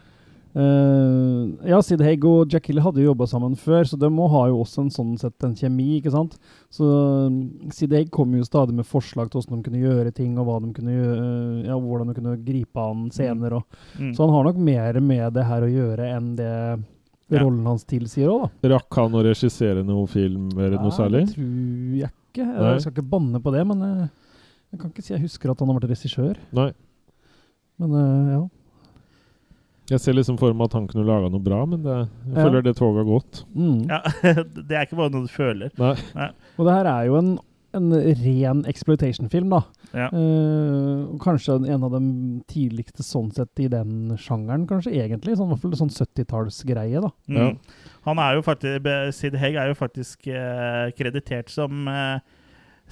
Eh, ja, Sid Haig og Jack Hill hadde jo jobba sammen før, så de må ha jo også en sånn sett en kjemi, ikke sant? Så um, Sid Haig kom jo stadig med forslag til hvordan de kunne gjøre ting, og hva de kunne gjøre, ja, hvordan de kunne gripe an scener. Og. Mm. Så han har nok mer med det her å gjøre enn det Ja. rollen hans tilsier òg, da. Rakk han å regissere noen film eller noe særlig? Det tror jeg ikke. Nei. Jeg skal ikke banne på det, men uh, jeg kan ikke si jeg husker at han har vært regissør. Nei. Men ja. Jeg ser liksom for meg at han kunne laga noe bra, men det, jeg Ja. føler det toget har gått. Mm. ja. Det er ikke bare noe du føler. Nei. Og det her er jo en, en ren exploitation-film, da. Ja. Eh, kanskje en av de tidligste sånn sett i den sjangeren, kanskje egentlig. Sånn, I hvert fall sånn 70-tallsgreie, da. Mm. Han er jo faktisk, Sid Hegg er jo faktisk eh, kreditert som eh,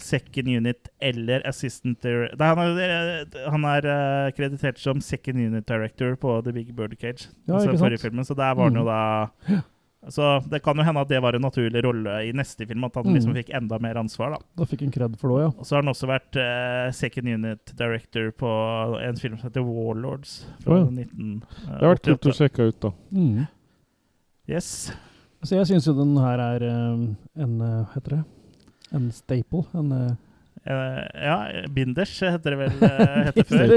second unit eller assistant Director Nei, han er, eh, han er uh, kreditert som second unit director på The Big Bird Cage. Ja, altså ikke sant? forrige filmen, så der var han jo Mm. da Så det kan jo hende at det var en naturlig rolle i neste film, at han Mm. liksom fikk enda mer ansvar. da. Da fikk han kred for det òg, ja. Og så har han også vært uh, second unit director på en film som heter Warlords fra oh, ja. 1988. Det har vært kult å sjekke ut, da. Mm. Yes. Så jeg syns jo den her er eh, en eh, Heter det? En staple. En, uh, ja, Binders heter det vel eh, heter før.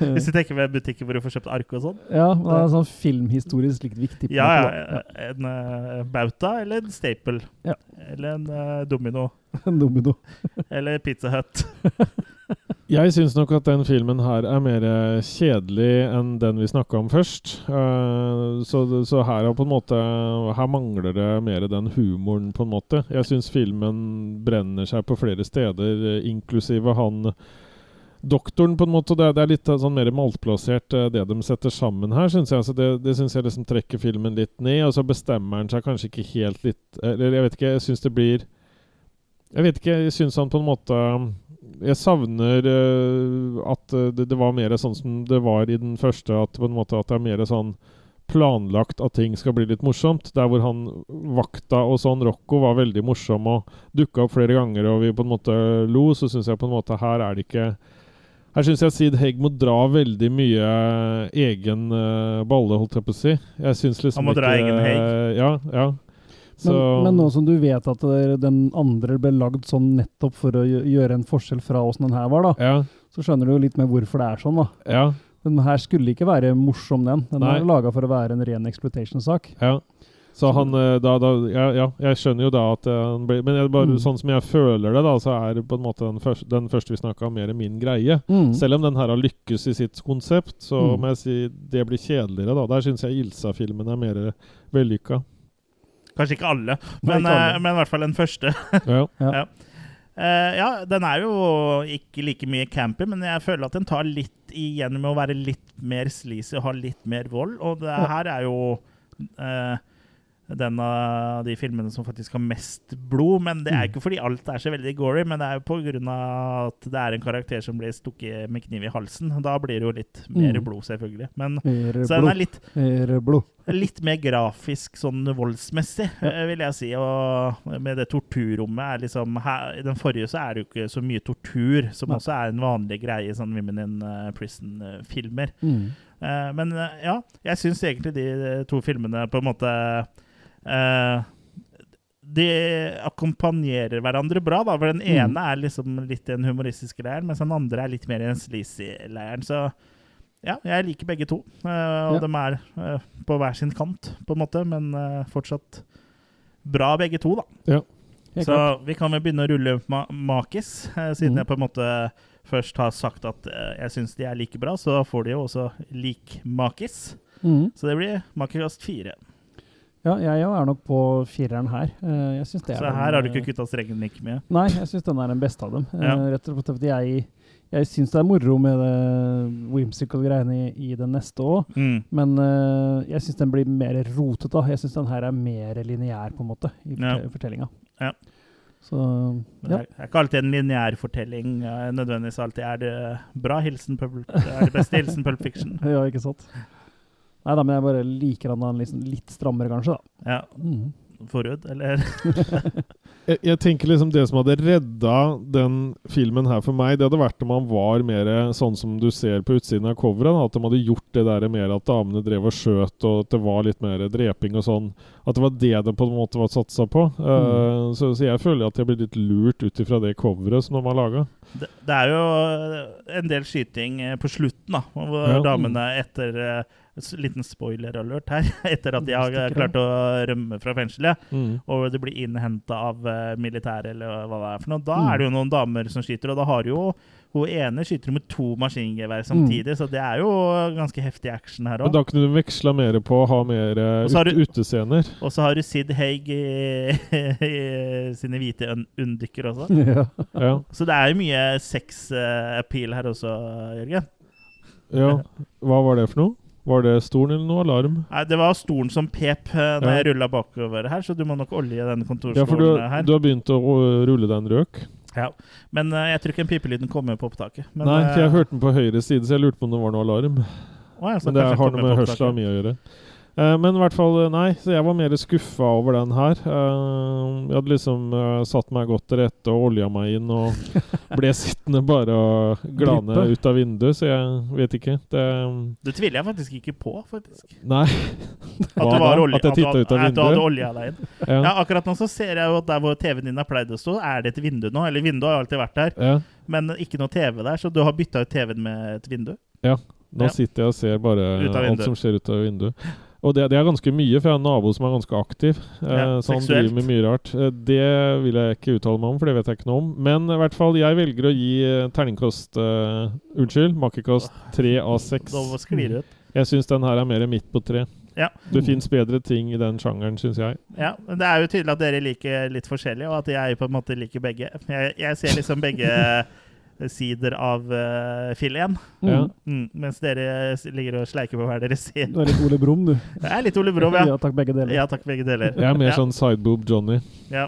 Hvis du tenker ved butikker hvor du får kjøpt ark og sånn. Ja, men det er sånn filmhistorisk litt viktig. på Ja, ja. En uh, bauta eller en staple. Ja. Eller en domino. En domino. Eller Pizza Hut. Jeg syns nok at den filmen her er mer kjedelig enn den vi snakka om først. Uh, så, så her er på en måte Her mangler det mer den humoren, på en måte. Jeg syns filmen brenner seg på flere steder, eh, inklusive han Doktoren, på en måte. Det, det er litt sånn mer maltplassert, eh, det de setter sammen her, syns jeg. Så det det syns jeg liksom trekker filmen litt ned. Og så bestemmer han seg kanskje ikke helt litt Eller jeg vet ikke, jeg syns det blir Jeg vet ikke, jeg syns han på en måte jeg savner uh, at eh, det, det var mer sånn som det var i den første. At, på en måte, at det er mer sånn planlagt at ting skal bli litt morsomt. Der hvor han vakta og sånn, Rocco, var veldig morsom og dukka opp flere ganger, og vi på en måte lo, så syns jeg på en måte her er det ikke her syns jeg Sid Hegg må dra veldig mye egen uh, balle, holdt jeg på å si. Jeg syns liksom Han må dra egen Haig. Ja, ja. Så, Men, men nå som du vet at den andre ble lagd sånn nettopp for å gjøre en forskjell fra åssen den her var, da, ja, så skjønner du jo litt mer hvorfor det er sånn. da. ja, Den her skulle ikke være morsom, den. Den Nei. er laga for å være en ren exploitation-sak. Ja. Så han eh, da, da ja, ja, jeg skjønner jo da at eh, han blir Men jeg, bare, Mm. sånn som jeg føler det, da, så er på en måte den første, den første vi snakka om, mer min greie. Mm. Selv om den her har lykkes i sitt konsept, så Mm. må jeg si det blir kjedeligere, da. Der syns jeg Ilsa-filmen er mer vellykka. Kanskje ikke alle, Nei, men, ikke alle. eh, men i hvert fall den første. Ja. Ja. Ja. Uh, ja, den er jo ikke like mye campy, men jeg føler at den tar litt igjen med å være litt mer sleazy og ha litt mer vold. Og det her er jo eh, den av de filmene som faktisk har mest blod. Men det er Mm. ikke fordi alt er så veldig gory, men det er jo av at det er en karakter som blir stukket med kniv i halsen. Da blir det jo litt mer Mm. blod, selvfølgelig. Men, Mer så den er litt. Litt mer grafisk sånn voldsmessig, eh, vil jeg si. Og med det torturrommet er liksom her, I den forrige så er det jo ikke så mye tortur, som også er en vanlig greie i sånne Women in eh, Prison-filmer. Mm. Eh, men ja, jeg syns egentlig de to filmene på en måte eh, De akkompagnerer hverandre bra, da. For den Mm. ene er liksom litt den humoristiske leiren, mens den andre er litt mer i den sleazy-leiren. Så ja, jeg liker begge to. Uh, og Ja. de er uh, på hver sin kant, på en måte, men uh, fortsatt bra begge to, da. Ja. Så klart. vi kan vel begynne å rulle ma makis, siden mm. jeg på en måte først har sagt at jeg syns de er like bra, så får de jo også lik makis. Mm. Så det blir makikast fire. Ja, jeg òg er nok på fireren her. Eh, Så den, her har du eh, ikke kutta strengen like mye. Nei, jeg syns den er den beste av dem. Eh, Ja. Rett og slett fordi jeg, jeg syns det er moro med det whimsical greiene i, i den neste òg. Mm. Men eh, jeg syns den blir mer rotete. Jeg syns den her er mer lineær, på en måte, i Ja. fortellinga. Ja. Så ja. Det er- ikke alltid en lineær fortelling eh, nødvendigvis alltid er det bra. Hilsen Pulp, er det beste hilsen Pulp Fiction. ja, ikke sant. Nei da, men jeg bare liker han liksom litt strammere, kanskje. da. Ja. Mm. Forhud, eller? jeg, jeg tenker liksom Det som hadde redda den filmen her for meg, det hadde vært om han var mer sånn som du ser på utsiden av coveret. At de hadde gjort det der mer at damene drev og skjøt, og at det var litt mer dreping og sånn. At det var det det på en måte var satsa på. Eh, så, så jeg føler at jeg blir litt lurt ut ifra det coveret som de har laga. Det, det er jo en del skyting på slutten, da. Hvor Ja. damene etter eh, Liten spoiler-alert her. Etter at de har eh, klart å rømme fra fengselet, Mm. og det blir innhenta av eh, militæret, eller hva det er for noe. Da Mm. er det jo noen damer som skyter, og da har jo hun ene skyter med to maskingevær samtidig, så det er jo ganske heftig action her Men òg. da kunne du veksla mer på å ha mer eh, Og så har ut, du- utescener. Og så har du Sid Haig i, i sine hvite un- unndykker også. ja. Ja. Så det er jo mye sex-appeal her også, Jørgen. ja. Hva var det for noe? Var det stolen eller noe alarm? Nei, Det var stolen som pep eh, når Ja. jeg rulla bakover her, så du må nok olje den Ja, for du, kontorstolen her. du har begynt å rulle deg en røk? Ja. Men uh, jeg tror ikke en pipelyden kommer på opptaket. Men, Nei, for jeg eh, hørte den på høyre side, så jeg lurte på om det var noe alarm. å Men det har noe med hørsla mi å gjøre. Eh, men i hvert fall, eh, nei, så jeg var mer skuffa over den her. Eh, jeg hadde liksom satt meg godt til rette og olja meg inn og ble sittende bare og glane ut av vinduet, så jeg vet ikke. Det Det tviler jeg faktisk ikke på, faktisk. Nei. At, det var olje, At jeg titta ut av At du hadde olja deg inn. Ja. Ja, akkurat nå så ser jeg jo at der hvor TV-en din har pleid å stå, er det et vindu nå. Eller vinduet har alltid vært der, Ja. men ikke noe TV der, så du har bytta ut TV-en med et vindu. Ja. Nå Ja. sitter jeg og ser bare alt som skjer ut av vinduet. Og det, det er ganske mye, for jeg har en nabo som er ganske aktiv. Eh, Ja, så han driver med mye rart. Eh, det vil jeg ikke uttale meg om, for det vet jeg ikke noe om. Men i hvert fall, jeg velger å gi terningkost, terningkast eh, Unnskyld, makkekost tre av seks. Jeg syns den her er mer midt på tre. Ja. Det fins bedre ting i den sjangeren, syns jeg. Ja, men Det er jo tydelig at dere liker litt forskjellig, og at jeg på en måte liker begge. Jeg, jeg ser liksom begge sider av uh, fileten. Mm. Mm, mens dere ligger og sleiker på hver deres side. Du er litt Ole Brumm, du. Jeg er litt Ole Brumm, ja. Ja takk, begge deler. Ja takk, begge deler. Jeg er mer ja. sånn sideboob Johnny. Ja.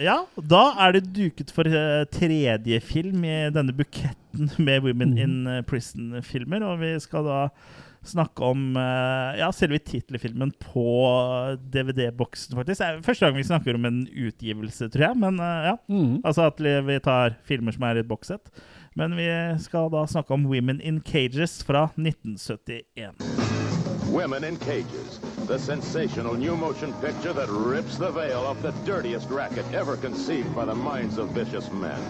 ja, da er det duket for uh, tredje film i denne buketten med Women in eh, Prison-filmer. Og vi skal da snakke om eh, ja, selve tittelfilmen på DVD-boksen, faktisk. Det er første gang vi snakker om en utgivelse, tror jeg. Men eh, ja, mm. altså at vi tar filmer som er i et bokssett. Men vi skal da snakke om Women in Cages fra 1971. Women in Cages, the sensational new motion picture that rips the veil off the dirtiest racket ever conceived by the minds of vicious men.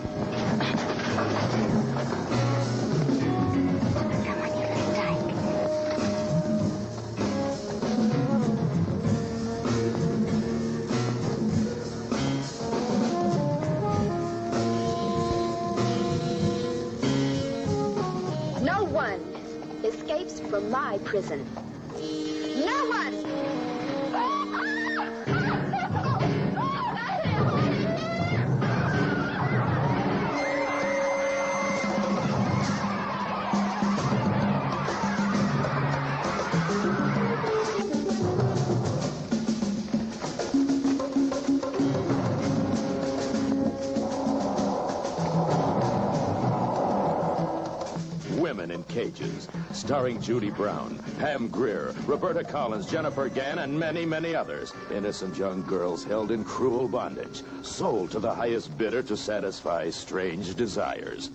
From my prison. No one! Cages, starring Judy Brown, Pam Grier, Roberta Collins, Jennifer Gann, and many, many others. Innocent young girls held in cruel bondage, sold to the highest bidder to satisfy strange desires.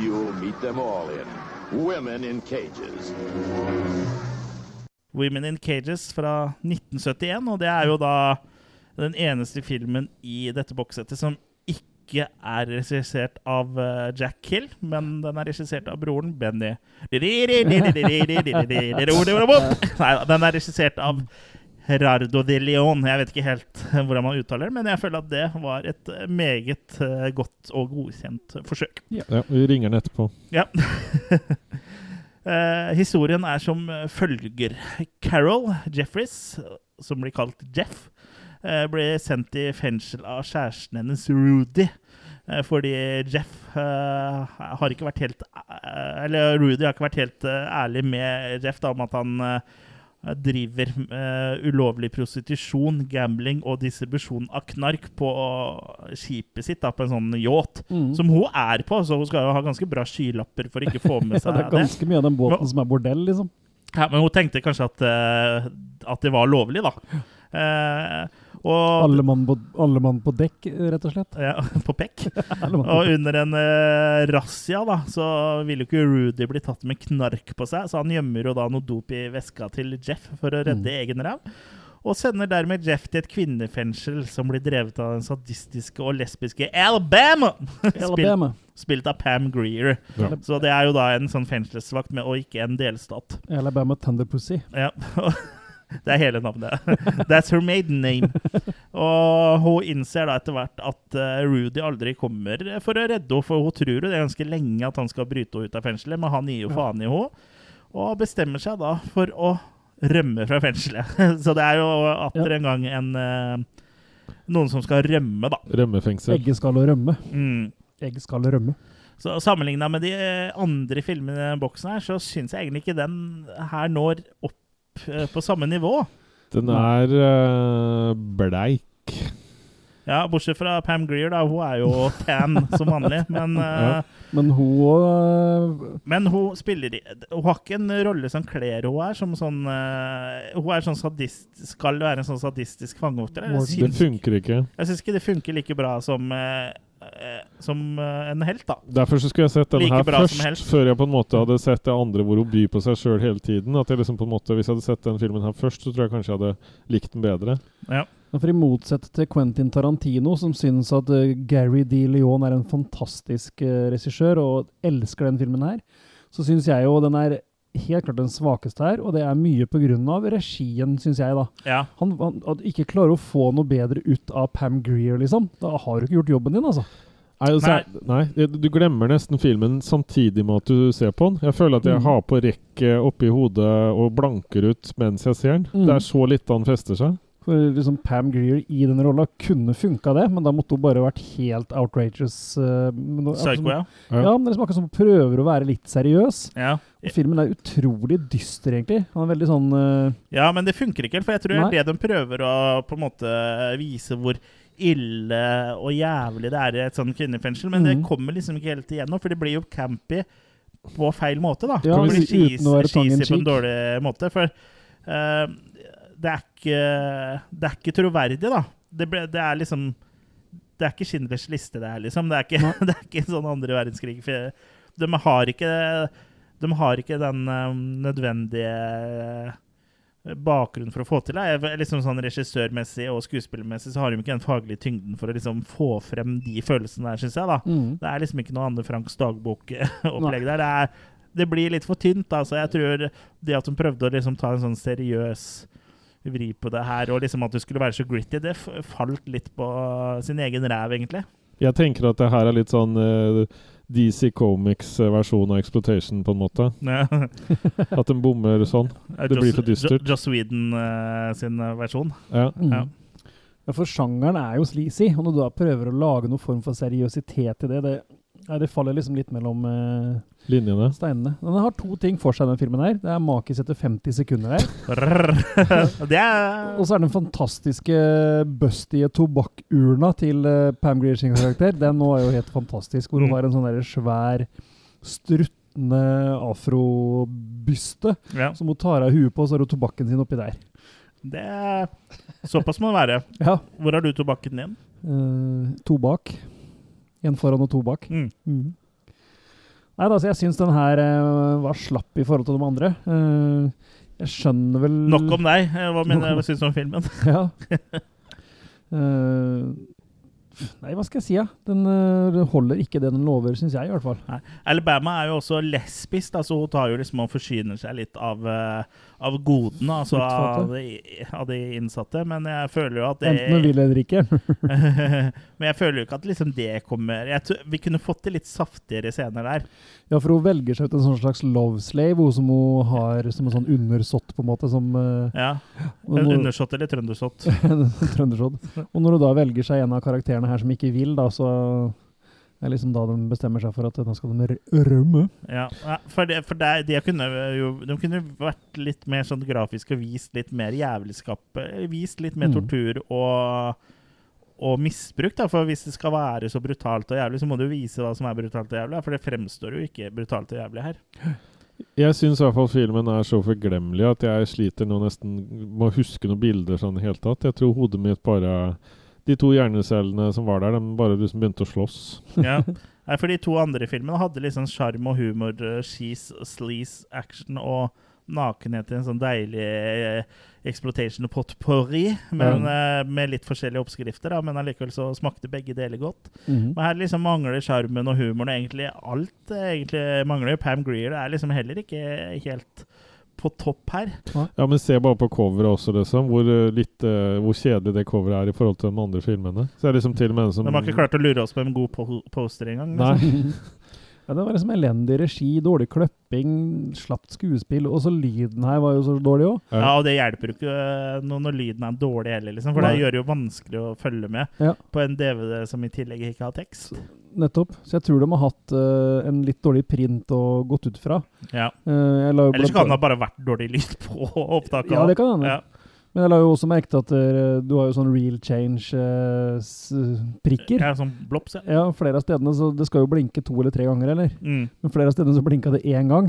You'll meet them all in Women in Cages. Women in Cages fra 1971, og det er jo da den eneste filmen i dette bokssettet som ikke er regissert av eh, Jack Hill, men den er regissert av broren Benny. Nei, den er regissert av Gerardo de Leon. Jeg vet ikke helt hvordan man uttaler det, men jeg føler at det var et meget eh, godt og godkjent forsøk. Ja, Vi ringer den etterpå. Ja. Eh, historien er som følger. Carol Jeffries, som blir kalt Jeff, eh, ble sendt i fengsel av kjæresten hennes Rudy. eh, fordi Jeff eh, har ikke vært helt eh, Eller Rudy har ikke vært helt eh, ærlig med Jeff da, om at han eh, driver uh, ulovlig prostitusjon, gambling og distribusjon av knark på skipet sitt, da, på en sånn yacht, mm. som hun er på. Så hun skal jo ha ganske bra skylapper for ikke å få med Ja, seg det er ganske mye av den båten som er bordell, liksom. Ja, men hun tenkte kanskje at, uh, at det var lovlig, da. Eh, og Alle mann på, alle mann på dekk, rett og slett. ja, på pekk. Og under en uh, razzia da, så ville jo ikke Rudy bli tatt med knark på seg, så han gjemmer jo da noe dop i veska til Jeff for å redde Mm. egen ræv. Og sender dermed Jeff til et kvinnefengsel som blir drevet av den sadistiske og lesbiske Alabama! Alabama. Spilt, spilt av Pam Greer. Ja. Så det er jo da en sånn fengselsvakt, med, og ikke en delstat. Alabama Thunder Pussy. Ja. Det er hele navnet. That's her maiden name. Og hun innser da etter hvert at eh, Rudy aldri kommer for å redde henne, for hun tror jo det er ganske lenge at han skal bryte henne ut av fengselet, men han gir jo faen i henne, og bestemmer seg da for å rømme fra fengselet. Så det er jo atter en gang en eh, noen som skal rømme, da. Rømmefengsel. Egget skal rømme. Mm. Eggeskall skal rømme. Så Sammenligna med de eh, andre filmene i boksen her, så syns jeg egentlig ikke den her når opp eh, på samme nivå. Den er uh, bleik. Ja, bortsett fra Pam Greer, da. Hun er jo tan som vanlig. Men, Ja. eh, Men hun òg men hun spiller i Hun har ikke en rolle som kler hun er som sånn uh, Hun er sånn sadist, skal være en sånn sadistisk fangevokter. Det funker ikke. jeg syns ikke det funker like bra som, eh, eh, som eh, en helt, da. Derfor så skulle jeg sett den Like her først, før jeg på en måte hadde sett det andre hvor hun byr på seg sjøl hele tiden. At jeg liksom på en måte, Hvis jeg hadde sett den filmen her først, så tror jeg kanskje jeg hadde likt den bedre. Ja. For I motsetning til Quentin Tarantino, som syns at eh, Gary D. Leon er en fantastisk uh, regissør og elsker den filmen her, så syns jeg jo den er helt klart den svakeste her, og det er mye pga. regien, syns jeg. da. Ja. Han, han ikke klarer å få noe bedre ut av Pam Greer, liksom. Da har du ikke gjort jobben din, altså. Nei, altså, nei, nei, du glemmer nesten filmen samtidig med at du ser på den. Jeg føler at jeg Mm. har på rekke oppi hodet og blanker ut mens jeg ser den. Mm. Det er så litt han fester seg. For liksom Pam Greer i den rolla kunne funka det, men da måtte hun bare vært helt outrageous. Uh, Psycho, ja. Ja, men det smaker som hun prøver å være litt seriøs. Ja. Og filmen er utrolig dyster, egentlig. Han er veldig sånn uh, Ja, men det funker ikke helt, for jeg tror det de prøver å på en måte vise hvor ille og jævlig det er i et sånt kvinnefengsel, men det Mhm. kommer liksom ikke helt igjennom, for det blir jo campy på feil måte, da. Ja, det blir cheesy på en dårlig måte, for eh, det er ikke Det er ikke troverdig, da. Det, ble, det er liksom Det er ikke Schindlers liste, det her, liksom. Det er ikke, det er ikke sånn andre verdenskrig. De har ikke De har ikke den eh, nødvendige bakgrunnen for å få til det. Liksom sånn Regissørmessig og skuespillermessig så har de ikke den faglige tyngden for å liksom få frem de følelsene der, syns jeg. da. Mm. Det er liksom ikke noe Anne Franks dagbok-opplegg der. Det, er, det blir litt for tynt. altså. Jeg tror det at de prøvde å liksom ta en sånn seriøs vri på det her, og liksom at det skulle være så gritty, det falt litt på sin egen ræv, egentlig. Jeg tenker at det her er litt sånn uh, DC Comics eh, av Exploitation, på en måte. At den bommer sånn. Det blir for dystert. Joss Whedon uh, sin eh, versjon. Ja. Mm. Ja. Ja, for sjangeren er jo sleazy, og når du da prøver å lage noen form for seriøsitet i det, det, ja, det faller liksom litt mellom uh, Linjene. steinene. Den har to ting for seg, den filmen her. Det er makis etter 50 sekunder her. er Og så er den fantastiske bustige tobakkurna til uh, Pam Greer sin karakter. Den nå er jo helt fantastisk, hvor hun Mm. har en sånn der svær, struttende afrobyste Ja. som hun tar av huet på, så har hun tobakken sin oppi der. Det er Såpass må det være. Ja. Hvor har du tobakken din? Uh, to En foran og to bak. Mm. Mm. Nei, altså, jeg syns den her uh, var slapp i forhold til de andre. Uh, jeg skjønner vel Nok om deg. Eh, Hva mener hva syns du om filmen? Ja. Eh, nei, hva skal jeg si? Ja? Den uh, holder ikke det den lover, syns jeg i hvert fall. Nei. Alabama er jo også lesbisk, altså hun tar jo liksom og forsyner seg litt av, uh, av godene altså av, de, av de innsatte. Men jeg føler jo at det Enten vil eller ikke. Men jeg føler jo ikke at liksom det kommer jeg Vi kunne fått til litt saftigere scener der. ja, for hun velger seg ut en sånn slags love slave, hun som hun har som en sånn undersått, på en måte. Som uh, Ja. En undersått eller trøndersått. trøndersått. Og når hun da velger seg en av karakterene her som ikke vil, da, så er det liksom da de bestemmer seg for at nå skal de rømme. Ja, for, det, for det, de, kunne jo, de kunne vært litt mer sånn grafiske og vist litt mer jævelskap. eh, Vist litt mer Mm. tortur og, og misbruk. Da. For hvis det skal være så brutalt og jævlig, så må du vise hva som er brutalt og jævlig. For det fremstår jo ikke brutalt og jævlig her. Jeg syns i hvert fall filmen er så forglemmelig at jeg sliter nå nesten med å huske noen bilder sånn i det hele tatt. Jeg tror hodet mitt bare De to hjernecellene som var der, de bare liksom begynte å slåss. Ja. Nei, for de to andre filmene hadde liksom sjarm og humor, skis, cheese, sleaze, action og nakenhet i en sånn deilig eh, exploitation potpourri, men ja. med litt forskjellige oppskrifter. Da, men allikevel så smakte begge deler godt. Mhm. Men her liksom mangler sjarmen og humoren. og Egentlig alt eh, egentlig mangler. Pam Greer er liksom heller ikke helt på topp her. Ja, men se bare på coveret også, liksom. Hvor, eh, litt, eh, hvor kjedelig det coveret er i forhold til de andre filmene. Så det er liksom til og med en som De har ikke klart å lure oss på en god po poster engang. Nei. Liksom. Ja, det var liksom elendig regi, dårlig kløpping, slapt skuespill, og så lyden her var jo så dårlig òg. Ja, og det hjelper jo ikke eh, når, når lyden er dårlig heller, liksom, for Nei. det gjør det jo vanskelig å følge med Ja. på en DVD som i tillegg ikke har tekst. Nettopp. Så jeg tror de har hatt uh, en litt dårlig print og gått ut fra. Ja. Eh, la jo Eller så kan det ha bare vært dårlig lyd på opptaket. Ja, det kan hende. Ja. Men jeg la jo også merke til at uh, du har jo sånn real change-prikker. Ja, sånn blops, ja. ja, flere av stedene, så det skal jo blinke to eller tre ganger, eller? Mm. Men flere av stedene så blinka det én gang,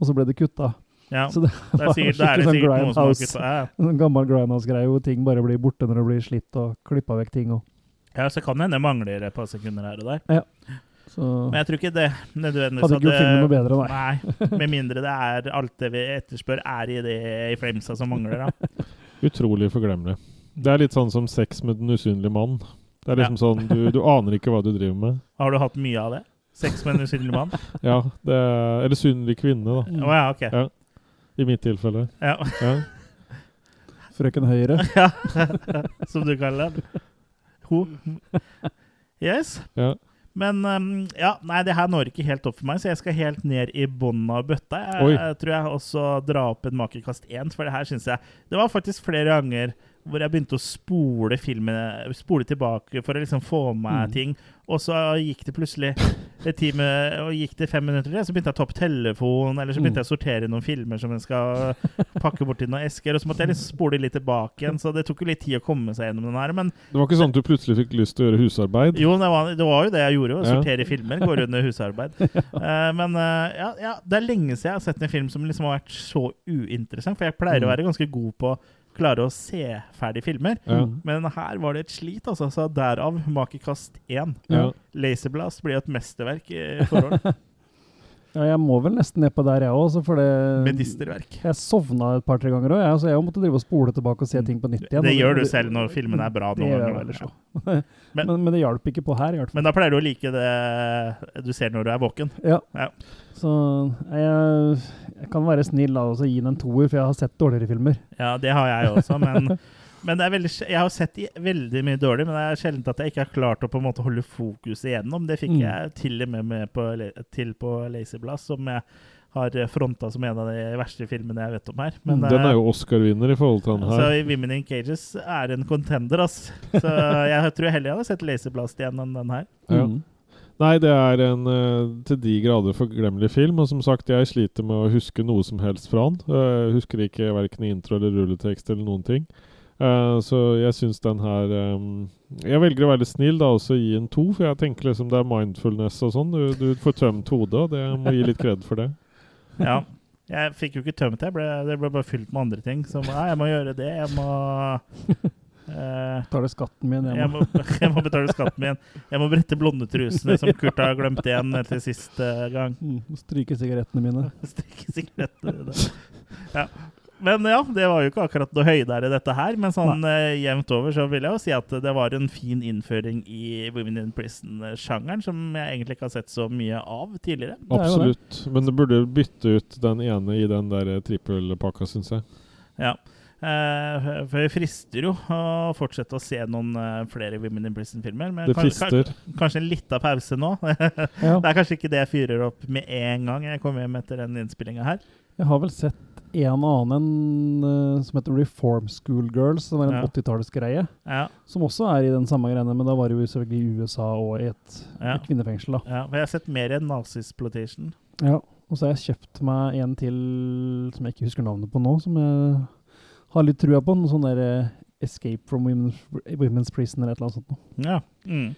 og så ble det kutta. Ja, Så det, det er sikkert, er det skikkelig sånn sikkert noen som har grindhouse. kutta. Ja, ja. En gammel grindhouse-greie hvor ting bare blir borte når det blir slitt og klippa vekk ting. Og. Ja, så kan det hende det mangler et par sekunder her og der. Ja. Så Men jeg tror ikke det nødvendigvis Hadde ikke gjort filmen noe bedre, nei. nei. Med mindre det er alt det vi etterspør, er i det i framesa som mangler, da. Utrolig forglemmelig. Det er litt sånn som sex med den usynlige mann. Det er liksom Ja. sånn, du, du aner ikke hva du driver med. Har du hatt mye av det? Sex med en usynlig mann? Ja, det er, Eller synlig kvinne, da. Å ja, ok. Ja, I mitt tilfelle. Ja. Ja. Frøken Høyre. ja. Som du kaller den. Ho. Yes. Ja. Men um, ja, nei, det her når ikke helt opp for meg, så jeg skal helt ned i bånn av bøtta. Jeg, jeg tror jeg også drar opp en Makerkast én, for det her syns jeg Det var faktisk flere ganger hvor jeg begynte å spole filmene Spole tilbake for å liksom få med meg Mm. ting. Og så gikk det plutselig et time, og gikk det fem minutter til, så begynte jeg å ta opp telefonen, eller så begynte jeg å sortere noen filmer som jeg skal pakke bort i noen esker, og så måtte jeg liksom spole litt tilbake igjen, så det tok jo litt tid å komme seg gjennom den her. Men Det var ikke sånn at du plutselig fikk lyst til å gjøre husarbeid? jo, det var, det var jo det jeg gjorde, å Ja. sortere filmer, går under husarbeid. uh, men uh, ja, ja, det er lenge siden jeg har sett en film som liksom har vært så uinteressant, for jeg pleier å Mm. være ganske god på klare å se ferdig filmer. Ja. Men her var det et slit, altså. Så derav makekast én. Ja. Laserblast blir et mesterverk i forhold. Ja, jeg må vel nesten ned på der, jeg òg, Medisterverk. Jeg sovna et par-tre ganger òg, så jeg måtte drive og spole tilbake og se ting på nytt igjen. Det det gjør du selv når filmen er bra noen ganger. ellers. Men- Men, men det hjalp ikke på her, i hvert fall. Men da pleier du å like det du ser når du er våken. Ja. Ja. Så jeg, jeg kan være snill da, og gi den en toer, for jeg har sett dårligere filmer. Ja, det har jeg også, men, men det er veldig, jeg har sett veldig mye dårlig, men det er sjelden at jeg ikke har klart å på en måte holde fokuset igjennom. Det fikk Mm. jeg til og med, med på, til på Laserblast, som jeg har fronta som en av de verste filmene jeg vet om her. Men, Den er eh, jo Oscar-vinner i forhold til den her. Så Women in Cages er en contender, ass. Så jeg tror heller jeg hadde sett Laserblast igjen enn den her. Ja. Mm. Nei, det er en uh, til de grader forglemmelig film. Og som sagt, jeg sliter med å huske noe som helst fra den. Uh, husker ikke verken intro eller rulletekst eller noen ting. Eh, så jeg syns den her um, Jeg velger å være litt snill da også gi en to, for jeg tenker liksom det er mindfulness og sånn. Du, du får tømt hodet, og det jeg må gi litt kred for det. Ja. Jeg fikk jo ikke tømt det. Jeg ble, det ble bare fylt med andre ting. Som nei, jeg må gjøre det, jeg må Betale Tar skatten min jeg, jeg, må, jeg må betale skatten min. Jeg må brette blondetrusene som Kurt har glemt igjen til siste gang. Mm, Stryke sigarettene mine. stryke sigarettene mine. Ja. Men ja, det var jo ikke akkurat noe høydere dette her. Men sånn uh, jevnt over så vil jeg jo si at det var en fin innføring i Women in Prison-sjangeren, som jeg egentlig ikke har sett så mye av tidligere. Absolutt. det. Men det burde bytte ut den ene i den der eh, trippelpakka, syns jeg. Ja. Uh, for det frister jo å fortsette å se noen uh, flere Women in Prison-filmer. Men Det kanskje, frister. kanskje en lita pause nå. Ja. Det er kanskje ikke det jeg fyrer opp med en gang jeg kommer hjem etter den innspillinga her. Jeg har vel sett en annen eh, som heter Reform School Girls, som er en Ja. 80-tallsgreie. Ja, Som også er i den samme greiene, men da var det jo selvfølgelig i USA og i et, Ja. et kvinnefengsel. da. ja, for jeg har sett mer enn Nazisploitation. Ja, Og så har jeg kjøpt meg en til som jeg ikke husker navnet på nå, som jeg har litt trua på. Noe sånn der eh, Escape from Women's, women's Prison eller et eller annet sånt. Ja. Mm.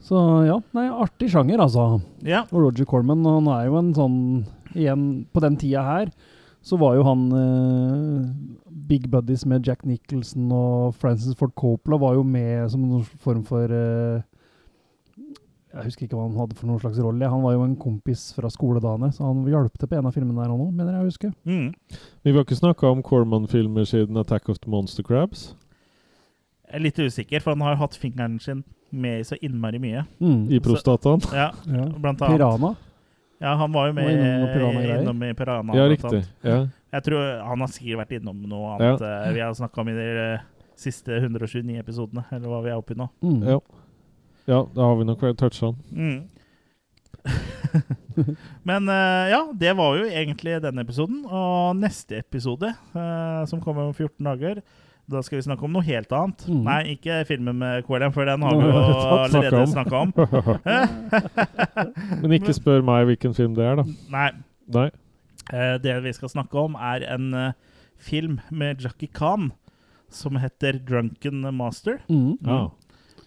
Så ja, nei, artig sjanger, altså. ja. Og Roger Corman, han er jo en sånn Igjen, på den tida her, så var jo han eh, big buddies med Jack Nicholson og Francis Ford Coppola var jo med som noen form for eh, Jeg husker ikke hva han hadde for noen slags rolle. Han var jo en kompis fra skoledagene, så han hjalp til på en av filmene der òg, mener jeg å huske. Mm. Vi har ikke snakka om Corman-filmer siden 'Attack of the Monster Crabs'. Jeg er litt usikker, for han har hatt fingeren sin med i så innmari mye. Mm. I prostataen. Ja, Ja. blant annet. Piranha. Ja, han var jo med innom i Piranha. Ja, riktig. Ja. Jeg tror han har sikkert vært innom noe annet ja. vi har snakka om i de eh, siste 129 episodene, eller hva vi er oppe i nå. Mm. Ja. ja, da har vi nok toucha han. Mm. Men eh, ja, det var jo egentlig denne episoden. Og neste episode, eh, som kommer om 14 dager, da skal vi snakke om noe helt annet. Mm. Nei, ikke filmen med KLM, for den har vi jo allerede snakka om. Men ikke spør meg hvilken film det er, da. Nei, Nei. eh, det vi skal snakke om, er en uh, film med Jackie Khan. som heter 'Drunken Master'. Mm. Ja.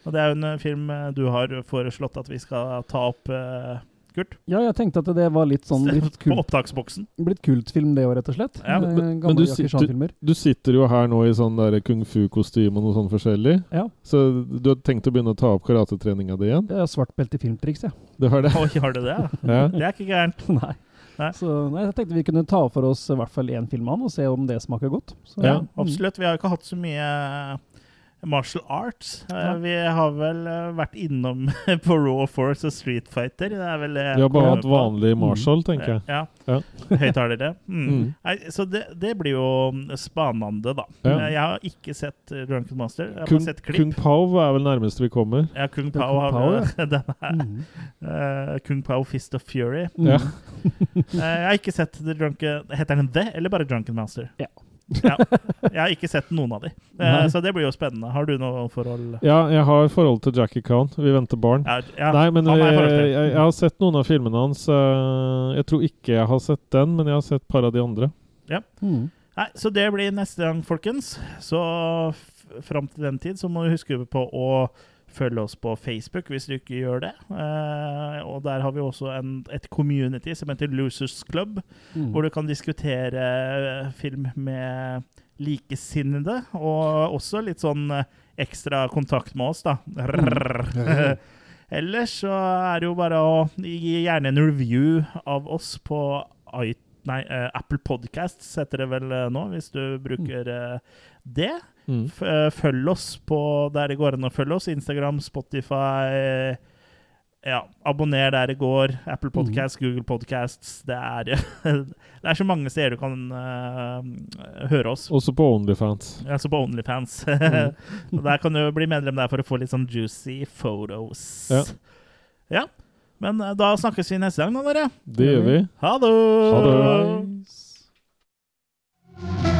Og det er jo en eh, film eh, du har foreslått at vi skal ta opp, eh, Kurt. Ja, jeg tenkte at det var litt sånn litt På opptaksboksen. blitt kultfilm, det òg, rett og slett. Ja, men, men- men Gamle du sitter- Du sitter jo her nå i sånn der kung fu-kostyme og noe sånn forskjellig. Ja. Så du har tenkt å begynne å ta opp karatetreninga di igjen? Jeg har svart belte i filmtriks, jeg. Du har det? Oi, har du det? ja? Ja. Det er ikke gærent. Nei. Nei. Så nei, jeg tenkte vi kunne ta for oss i hvert fall én film av den, og se om det smaker godt. Så, Ja, mm. absolutt. Vi har ikke hatt så mye martial arts. Eh, Ja. Vi har vel eh, vært innom på Raw Force og Street Fighter. Det er vel det Vi har bare hatt vanlig vanlig mm. tenker jeg. Ja. Ja. Høyttalere. Mm. Mm. Nei, så det, det blir jo spanende, da. Ja. Eh, Jeg har ikke sett Drunken Master. Jeg har Kung, bare sett klipp. Kung Pao er vel nærmeste vi kommer. Ja, Kung Pao har vi- den her. Mm. Eh, Kung Pao Fist of Fury. Mm. Ja. Eh, jeg har ikke sett The Drunken Heter den The, eller bare Drunken Master? Ja. Ja. Jeg har ikke sett noen av de. Eh, Nei. så det blir jo spennende. Har du noe forhold Ja, jeg har forhold til Jackie Khan. Vi venter barn. Ja, ja, Nei, men jeg, jeg jeg, har sett noen av filmene hans. eh, Jeg tror ikke jeg har sett den, men jeg har sett et par av de andre. Mm. Nei, så det blir neste gang, folkens. Så fram til den tid så må du huske på å følge oss på Facebook hvis du ikke gjør det. Uh, og der har vi også en, et community som heter Losers Club, Mm. hvor du kan diskutere eh, film med likesinnede, og også litt sånn eh, ekstra kontakt med oss, da. Mm. Ellers så er det jo bare å gi gjerne en review av oss på nei, Apple Podcasts, heter det vel nå, hvis du bruker eh, det. Mm. Eh, følg oss på der det går an å følge oss. Instagram, Spotify Ja, abonner der det går. Apple Podcasts, Google Podcasts. Det er, det er så mange steder du kan uh, høre oss. Også på Onlyfans. Også på Onlyfans. Mm. Der kan du bli medlem der for å få litt sånn juicy photos. Ja. Ja. Men eh, da snakkes vi neste gang, da, dere. Det gjør vi. Ha det.